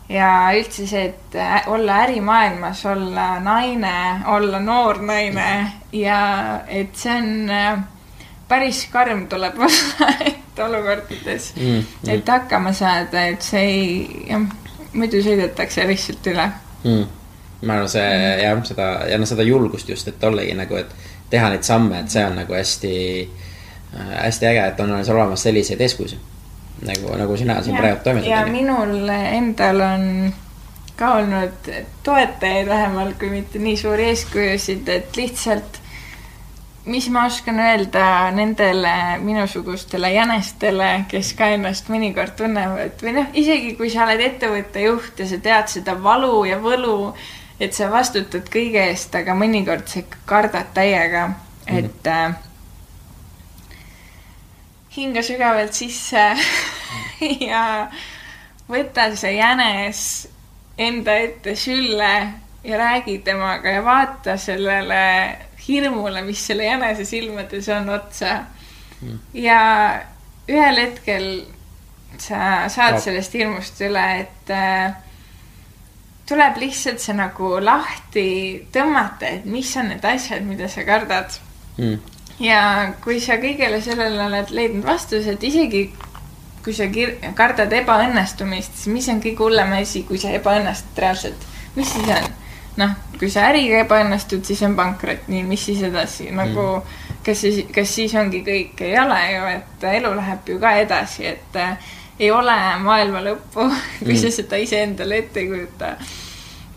Ja üldse see, et äh, olla ärimaailmas, olla naine, olla noor naine ja et see on äh, päris karm tuleb olla, et olukordades. Mm, mm. et hakkama saada, et see ei, jah, muidu sõidetakse lihtsalt üle. Mm.. ma arvan, see mm. jah, seda ja noh, seda julgust just, et ollagi nagu, et teha neid samme, et see on nagu hästi äh,, hästi äge, et on olemas selliseid eeskujusid nagu, nagu sina siin praegu toimetad. ja minul endal on ka olnud toetajaid vähemalt, kui mitte nii suuri eeskujusid, et lihtsalt mis ma oskan öelda nendele minusugustele jänestele, kes ka ennast mõnikord tunnevad või noh, isegi kui sa oled ettevõtte juht ja sa tead seda valu ja võlu, et sa vastutad kõige eest, aga mõnikord sa ikka kardad täiega, et mm -hmm hinga sügavalt sisse ja võta see jänes enda ette sülle ja räägi temaga ja vaata sellele hirmule, mis selle jänese silmades on otsa. Mm.. ja ühel hetkel sa saad no. sellest hirmust üle, et äh, tuleb lihtsalt see nagu lahti tõmmata, et mis on need asjad, mida sa kardad. Mm ja kui sa kõigele sellele oled leidnud vastuse, et isegi kui sa kir-, kardad ebaõnnestumist, siis mis on kõige hullem asi, kui sa ebaõnnestud reaalselt, mis siis on? noh, kui sa äriga ebaõnnestud, siis on pankrot, nii, mis siis edasi, nagu mm. kas siis, kas siis ongi kõik, ei ole ju, et elu läheb ju ka edasi, et äh, ei ole maailma lõppu kui mm. sa seda iseendale ette ei kujuta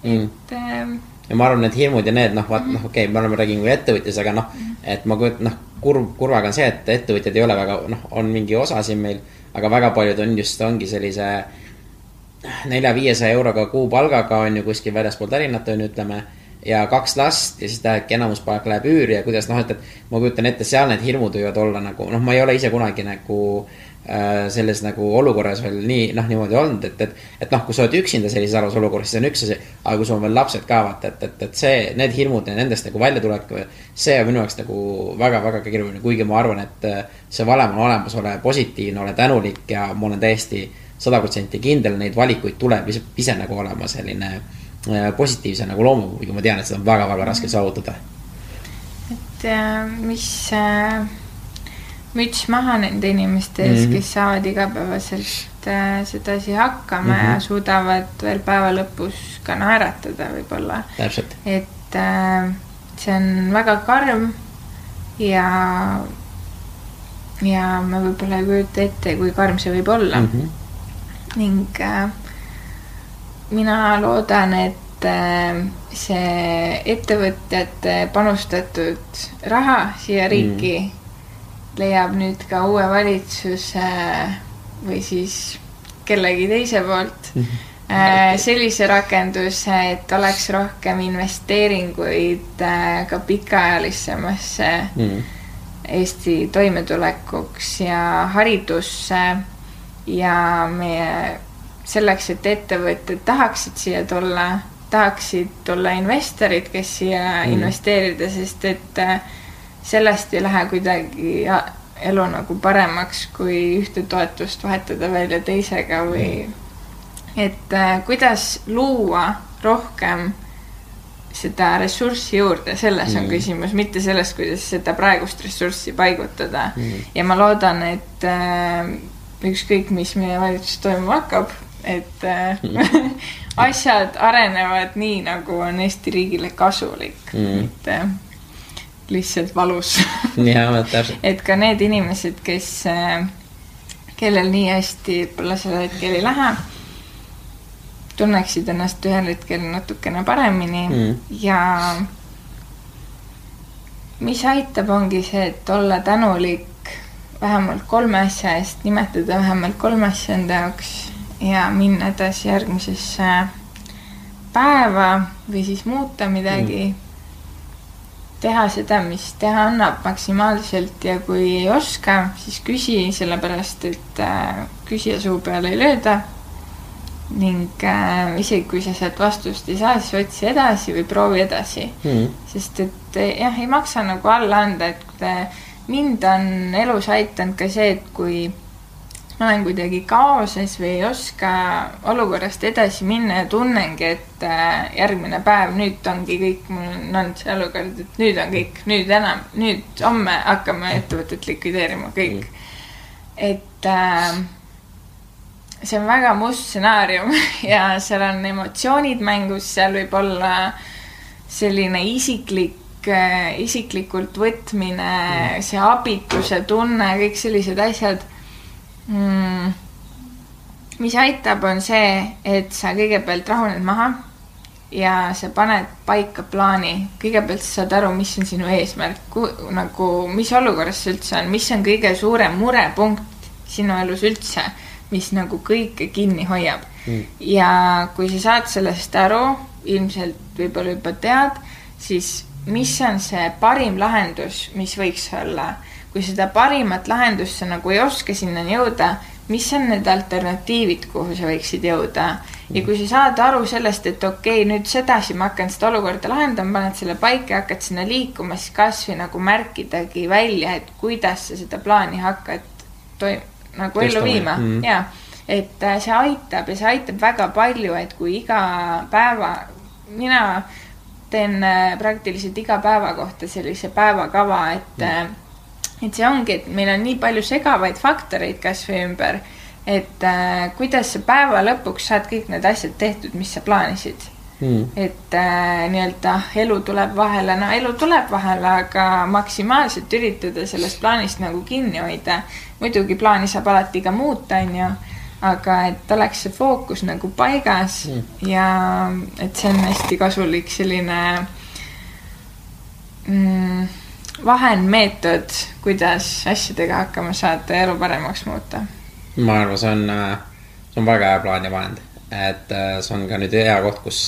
mm.. et äh, ja ma arvan, need hirmud ja need noh, vaat noh, okei okay,, me oleme, räägime kui ettevõtjas, aga noh, et ma kujutan, noh, kurb, kurvaga on see, et ettevõtjad ei ole väga, noh, on mingi osa siin meil, aga väga paljud on just, ongi sellise nelja-viiesaja euroga kuupalgaga on ju kuskil väljaspool Tallinnat on ju, ütleme ja kaks last ja siis tähendabki enamus palk läheb üüri ja kuidas noh, et, et ma kujutan ette, seal need hirmud võivad olla nagu noh, ma ei ole ise kunagi nagu Äh, selles nagu olukorras veel nii, noh, niimoodi olnud, et, et, et noh, kui sa oled üksinda sellises halvas olukorras, siis on üks asi, aga kui sul on veel lapsed ka, vaata, et, et, et see, need hirmud ja nendest nagu väljatulek, see on minu jaoks nagu väga-väga keeruline, kuigi ma arvan, et äh, see valem on olemas, ole positiivne, ole tänulik ja ma olen täiesti sada protsenti kindel, neid valikuid tuleb ise, ise nagu olema selline äh, positiivse nagu loomuga, kuigi ma tean, et seda on väga-väga raske saavutada. et mis äh müts maha nende inimeste ees mm, -hmm. kes saavad igapäevaselt äh, sedasi hakkama mm -hmm. ja suudavad veel päeva lõpus ka naeratada võib-olla. et äh, see on väga karm ja, ja ma võib-olla ei kujuta ette, kui karm see võib olla mm. -hmm. ning äh, mina loodan, et äh, see ettevõtjate panustatud raha siia riiki mm leiab nüüd ka uue valitsuse või siis kellegi teise poolt mm -hmm. sellise rakenduse, et oleks rohkem investeeringuid äh, ka pikaajalisemasse mm. Eesti toimetulekuks ja haridusse ja meie selleks, et ettevõtted tahaksid siia tulla, tahaksid tulla investorid, kes siia mm investeerida, sest et äh, sellest ei lähe kuidagi elu nagu paremaks, kui ühte toetust vahetada välja teisega või et äh, kuidas luua rohkem seda ressurssi juurde, selles on mm. küsimus, mitte selles, kuidas seda praegust ressurssi paigutada mm.. ja ma loodan, et äh, ükskõik, mis meie valitsuses toimuma hakkab, et äh, mm. asjad arenevad nii, nagu on Eesti riigile kasulik mm., mitte lihtsalt valus et ka need inimesed, kes äh,, kellel nii hästi võib-olla sellel hetkel ei lähe tunneksid ennast ühel hetkel natukene paremini mm. ja mis aitab, ongi see, et olla tänulik vähemalt kolme asja eest, nimetada vähemalt kolme asja enda jaoks ja minna edasi järgmisesse päeva või siis muuta midagi mm. Teha seda, mis teha annab maksimaalselt ja kui ei oska, siis küsi, sellepärast et äh, küsija suu peale ei lööda. Ning äh, isegi kui sa sealt vastust ei saa, siis otsi edasi või proovi edasi. Mm.. sest et eh, jah, ei maksa nagu alla anda, et äh, mind on elus aidanud ka see, et kui ma olen kuidagi kaoses või ei oska olukorrast edasi minna ja tunnengi, et äh, järgmine päev, nüüd ongi kõik, mul on olnud see olukord, et nüüd on kõik, nüüd enam, nüüd homme hakkame ettevõtet likvideerima, kõik. Et äh, see on väga must stsenaarium ja seal on emotsioonid mängus, seal võib olla selline isiklik, äh, isiklikult võtmine see abituse tunne, kõik sellised asjad mm.. mis aitab, on see, et sa kõigepealt rahuned maha ja sa paned paika plaani, kõigepealt sa saad aru, mis on sinu eesmärk, nagu mis olukorras see üldse on, mis on kõige suurem murepunkt sinu elus üldse mis nagu kõike kinni hoiab. Mm.. ja kui sa saad sellest aru, ilmselt võib-olla juba tead, siis mis on see parim lahendus, mis võiks olla. Kui seda parimat lahendust sa nagu ei oska sinnani jõuda, mis on need alternatiivid, kuhu sa võiksid jõuda ja kui sa saad aru sellest, et okei okay,, nüüd sedasi ma hakkan seda olukorda lahendama, paned selle paika ja hakkad sinna liikuma, siis kasvõi nagu märkidagi välja, et kuidas sa seda plaani hakkad toim-, nagu ellu viima mm -hmm. ja et äh, see aitab ja see aitab väga palju, et kui iga päeva, mina teen äh, praktiliselt iga päeva kohta sellise päevakava, et mm. Et see ongi, et meil on nii palju segavaid faktoreid kasvõi ümber, et äh, kuidas sa päeva lõpuks saad kõik need asjad tehtud, mis sa plaanisid. Mm.. et äh, nii-öelda elu tuleb vahele, no elu tuleb vahele, aga maksimaalselt üritada sellest plaanist nagu kinni hoida. Muidugi plaani saab alati ka muuta, onju, aga et oleks see fookus nagu paigas mm. ja et see on hästi kasulik selline mm, vahendmeetod, kuidas asjadega hakkama saada ja elu paremaks muuta. ma arvan, see on, see on väga hea plaan ja vahend, et äh, see on ka nüüd hea koht, kus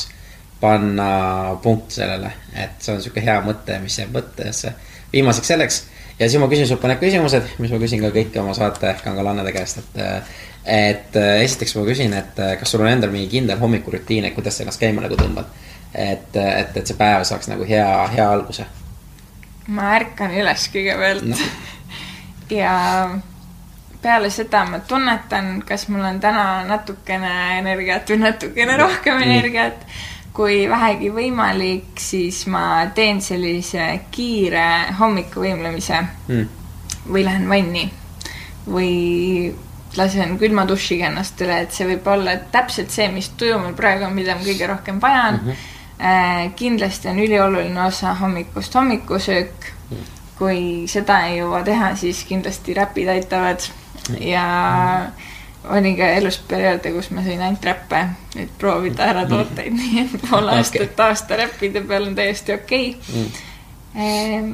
panna punkt sellele, et see on sihuke hea mõte, mis jääb mõttesse. viimaseks selleks ja siis ma küsin sult mõned küsimused, mis ma küsin ka kõiki oma saate kangalannade käest, et. et esiteks ma küsin, et kas sul on endal mingi kindel hommikurutiin, et kuidas sa ennast käima nagu tõmbad. et, et, et see päev saaks nagu hea, hea alguse. Ma ärkan üles kõigepealt no. ja peale seda ma tunnetan, kas mul on täna natukene energiat või natukene rohkem energiat kui vähegi võimalik, siis ma teen sellise kiire hommikuvõimlemise mm. või lähen vanni või lasen külma dušiga ennast üle, et see võib olla täpselt see, mis tuju mul praegu on, mida ma kõige rohkem vajan mm. -hmm. Äh, kindlasti on ülioluline osa hommikust hommikusöök mm.. kui seda ei jõua teha, siis kindlasti räpid aitavad ja oli ka elus perioode, kus ma sõin ainult räppe, et proovida ära tooteid mm., nii et pool aastat okay. aasta räppide peal on täiesti okei okay. mm.. Ehm,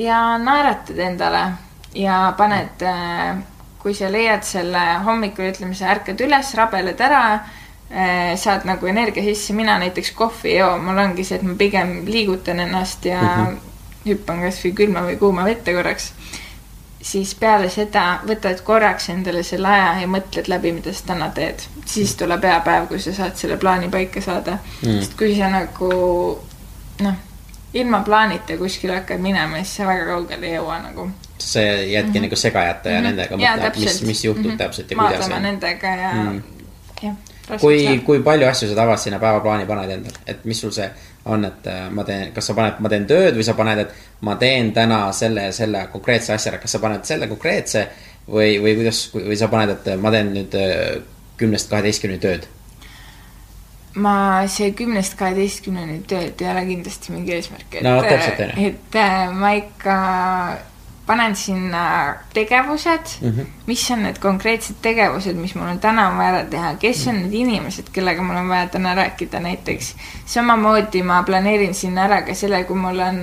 ja naeratad endale ja paned, äh, kui sa leiad selle hommikul, ütleme, sa ärkad üles, rabeled ära, saad nagu energia sisse, mina näiteks kohvi ei joo, mul ongi see, et ma pigem liigutan ennast ja mm -hmm. hüppan kasvõi külma või kuuma vette korraks siis peale seda võtad korraks endale selle aja ja mõtled läbi, mida sa täna teed. siis tuleb hea päev, kui sa saad selle plaani paika saada mm.. sest kui sa nagu noh, ilma plaanita kuskile hakkad minema, siis sa väga kaugele ei jõua nagu. see jätki nagu segajate ja nendega Mhm. Jaa, mõtlema, mis, mis juhtub Mhm. täpselt ja kuidas maadlema nendega ja Mm. jah. kui, kui palju asju sa tavaliselt sinna päevaplaani paned endale, et mis sul see on, et äh, ma teen, kas sa paned, ma teen tööd või sa paned, et ma teen täna selle ja selle konkreetse asja ära, kas sa paned selle konkreetse või, või kuidas, või sa paned, et ma teen nüüd äh, kümnest kaheteistkümneni tööd? ma, see kümnest kaheteistkümneni tööd ei ole kindlasti mingi eesmärk, et No täpselt, et äh, ma ikka panen sinna tegevused mm, Mhm. -hmm. mis on need konkreetsed tegevused, mis mul on täna vaja ära teha, kes on need inimesed, kellega mul on vaja täna rääkida näiteks. samamoodi ma planeerin sinna ära ka selle, kui mul on,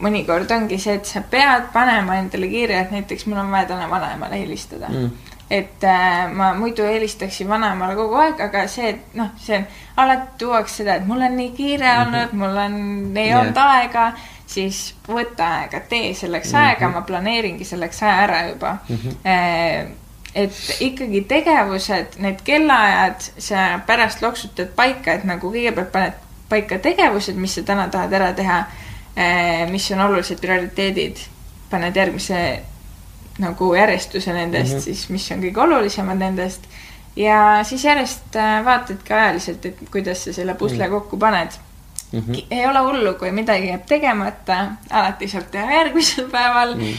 mõnikord ongi see, et sa pead panema endale kirja, et näiteks mul on vaja täna vanaemale helistada mm.. et äh, ma muidu helistaksin vanaemale kogu aeg, aga see, et noh, see alati tuuakse seda, et mul on nii kiire olnud, mul on, ei Jah. olnud aega, siis võta aega, tee selleks mm -hmm. aega, ma planeeringi selleks aja ära juba mm. -hmm. et ikkagi tegevused, need kellaajad, sa pärast loksutad paika, et nagu kõigepealt paned paika tegevused, mis sa täna tahad ära teha, mis on olulised prioriteedid, paned järgmise nagu järjestuse nendest mm, -hmm. siis mis on kõige olulisemad nendest ja siis järjest äh, vaatadki ajaliselt, et kuidas sa selle pusle -hmm. kokku paned mm. -hmm. ei ole hullu, kui midagi jääb tegemata, alati saab teha järgmisel päeval mm.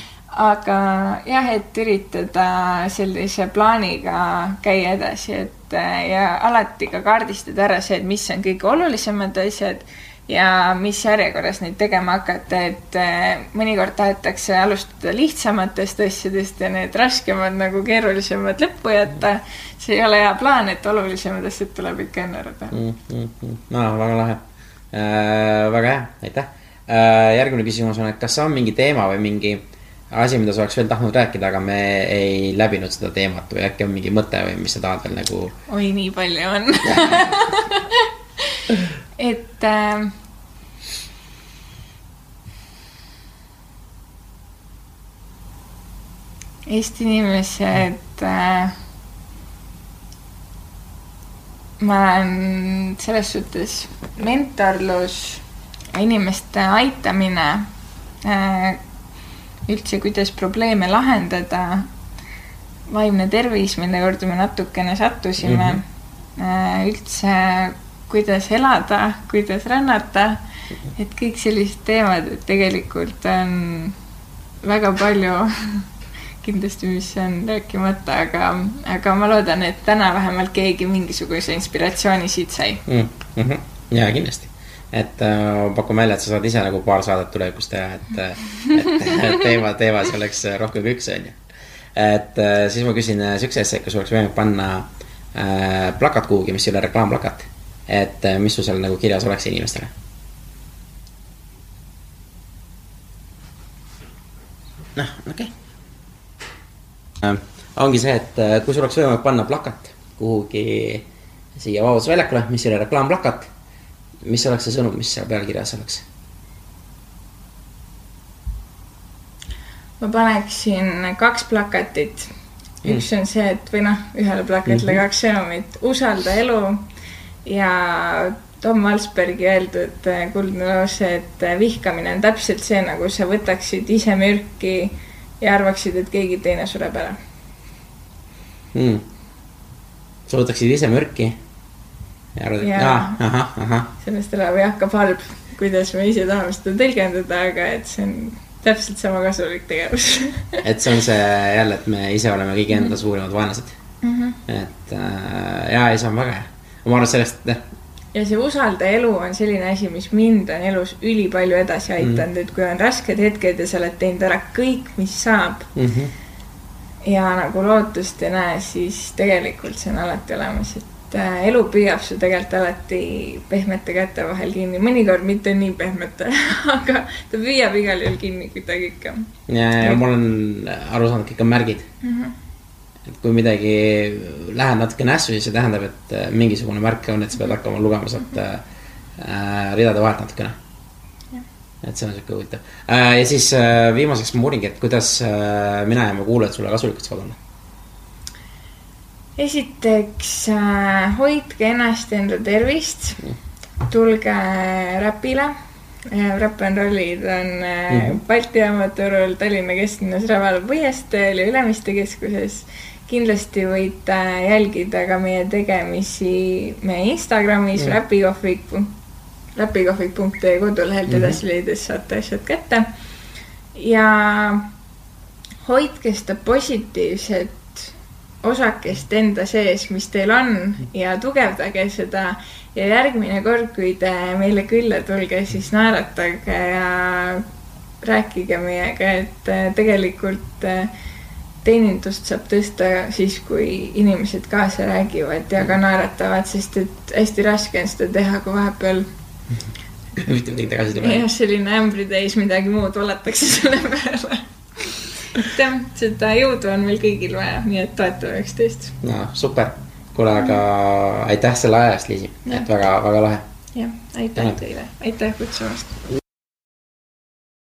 aga jah, et üritada sellise plaaniga käia edasi, et ja alati ka kaardistada ära see, et mis on kõige olulisemad asjad ja mis järjekorras neid tegema hakata, et mõnikord tahetakse alustada lihtsamatest asjadest ja need raskemad nagu keerulisemad lõppu jätta. see ei ole hea plaan, et olulisemad asjad tuleb ikka enne ära teha. mm. -hmm. no väga lahe väga hea, aitäh äh,. järgmine küsimus on, et kas on mingi teema või mingi asi, mida sa oleks veel tahtnud rääkida, aga me ei läbinud seda teemat või äkki on mingi mõte või mis sa tahad veel nagu oi, nii palju on. et äh, Eesti inimesed äh, ma olen selles suhtes mentorlus inimeste aitamine äh, üldse, kuidas probleeme lahendada, vaimne tervis, mille juurde me natukene sattusime mm, -hmm. üldse kuidas elada, kuidas rännata, et kõik sellised teemad, et tegelikult on väga palju kindlasti, mis on rääkimata, aga, aga ma loodan, et täna vähemalt keegi mingisuguse inspiratsiooni siit sai. mm. -hmm. ja kindlasti, et äh, pakun välja, et sa saad ise nagu paar saadet tulevikus teha, et, et teema, teema siis oleks rohkem kui üks, on ju. et äh, siis ma küsin äh, siukse asja, et kas oleks võimalik panna äh, plakat kuhugi, mis ei ole reklaamplakat. et äh, mis sul seal nagu kirjas oleks inimestele? noh, okei okay.. Ongi see, et äh, kui sul oleks võimalik panna plakat kuhugi siia Vabaduse väljakule, mis ei ole reklaamplakat, mis oleks see sõnum, mis seal peal kirjas oleks? ma paneksin kaks plakatit. üks on see, et või noh, ühele plakatile mm -hmm. kaks sõnumit, usalda elu ja Tom Valsbergi öeldud äh, kuldne lause, et äh, vihkamine on täpselt see, nagu sa võtaksid ise mürki ja arvaksid, et keegi teine sureb ära. mm.. sa võtaksid ise mürki ja arvad, et jaa, ahah, ahah. sellest elab Jakob Halb, kuidas me ise tahame seda tõlgendada, aga et see on täpselt sama kasulik tegevus et see on see jälle, et me ise oleme kõigi enda suurimad vaenlased. mm. -hmm. et äh, jaa, ei, see on väga hea. ma arvan, et sellest, jah, ja see usalda elu on selline asi, mis mind on elus ülipalju edasi aidanud mm., et kui on rasked hetked ja sa oled teinud ära kõik, mis saab mm -hmm. ja nagu lootust ei näe, siis tegelikult see on alati olemas, et äh, elu püüab su tegelikult alati pehmete käte vahel kinni, mõnikord mitte nii pehmete, aga ta püüab igal juhul kinni kuidagi ikka ja, ja ma olen aru saanud, kõik on märgid mm. -hmm. Kui midagi läheb natuke nässu, siis see tähendab, et äh, mingisugune märk on, et sa pead hakkama lugema sealt äh, äh, ridade vahelt natukene. et see on sihuke huvitav äh,. ja siis äh, viimaseks ma uuringi, et kuidas äh, mina ja mu kuulajad sulle kasulikud saavad olla. esiteks äh, hoidke ennast ja enda tervist, tulge räpile Rap n Rollid on mm. -hmm. Balti jaama turul Tallinna kesklinnas Rävala põhjasteel ja Ülemiste keskuses. Kindlasti võite jälgida ka meie tegemisi meie Instagramis mm. räpikohvik, räpikohvik.ee kodulehelt Mhm. edasi leides saate asjad kätte. ja hoidke seda positiivset osakest enda sees, mis teil on ja tugevdage seda ja järgmine kord, kui te meile külla tulge, siis naeratage ja rääkige meiega, et äh, tegelikult äh, teenindust saab tõsta siis, kui inimesed kaasa räägivad ja ka naeratavad, sest et hästi raske on seda teha, kui vahepeal mitte midagi tagasi ei tule jah, selline ämbritäis midagi muud valatakse selle peale. et jah, seda jõudu on meil kõigil vaja, nii et toetame üksteist. no super, kuule, aga aitäh selle aja eest, Liisi, et väga-väga lahe. jah, aitäh teile, aitäh kutsumast.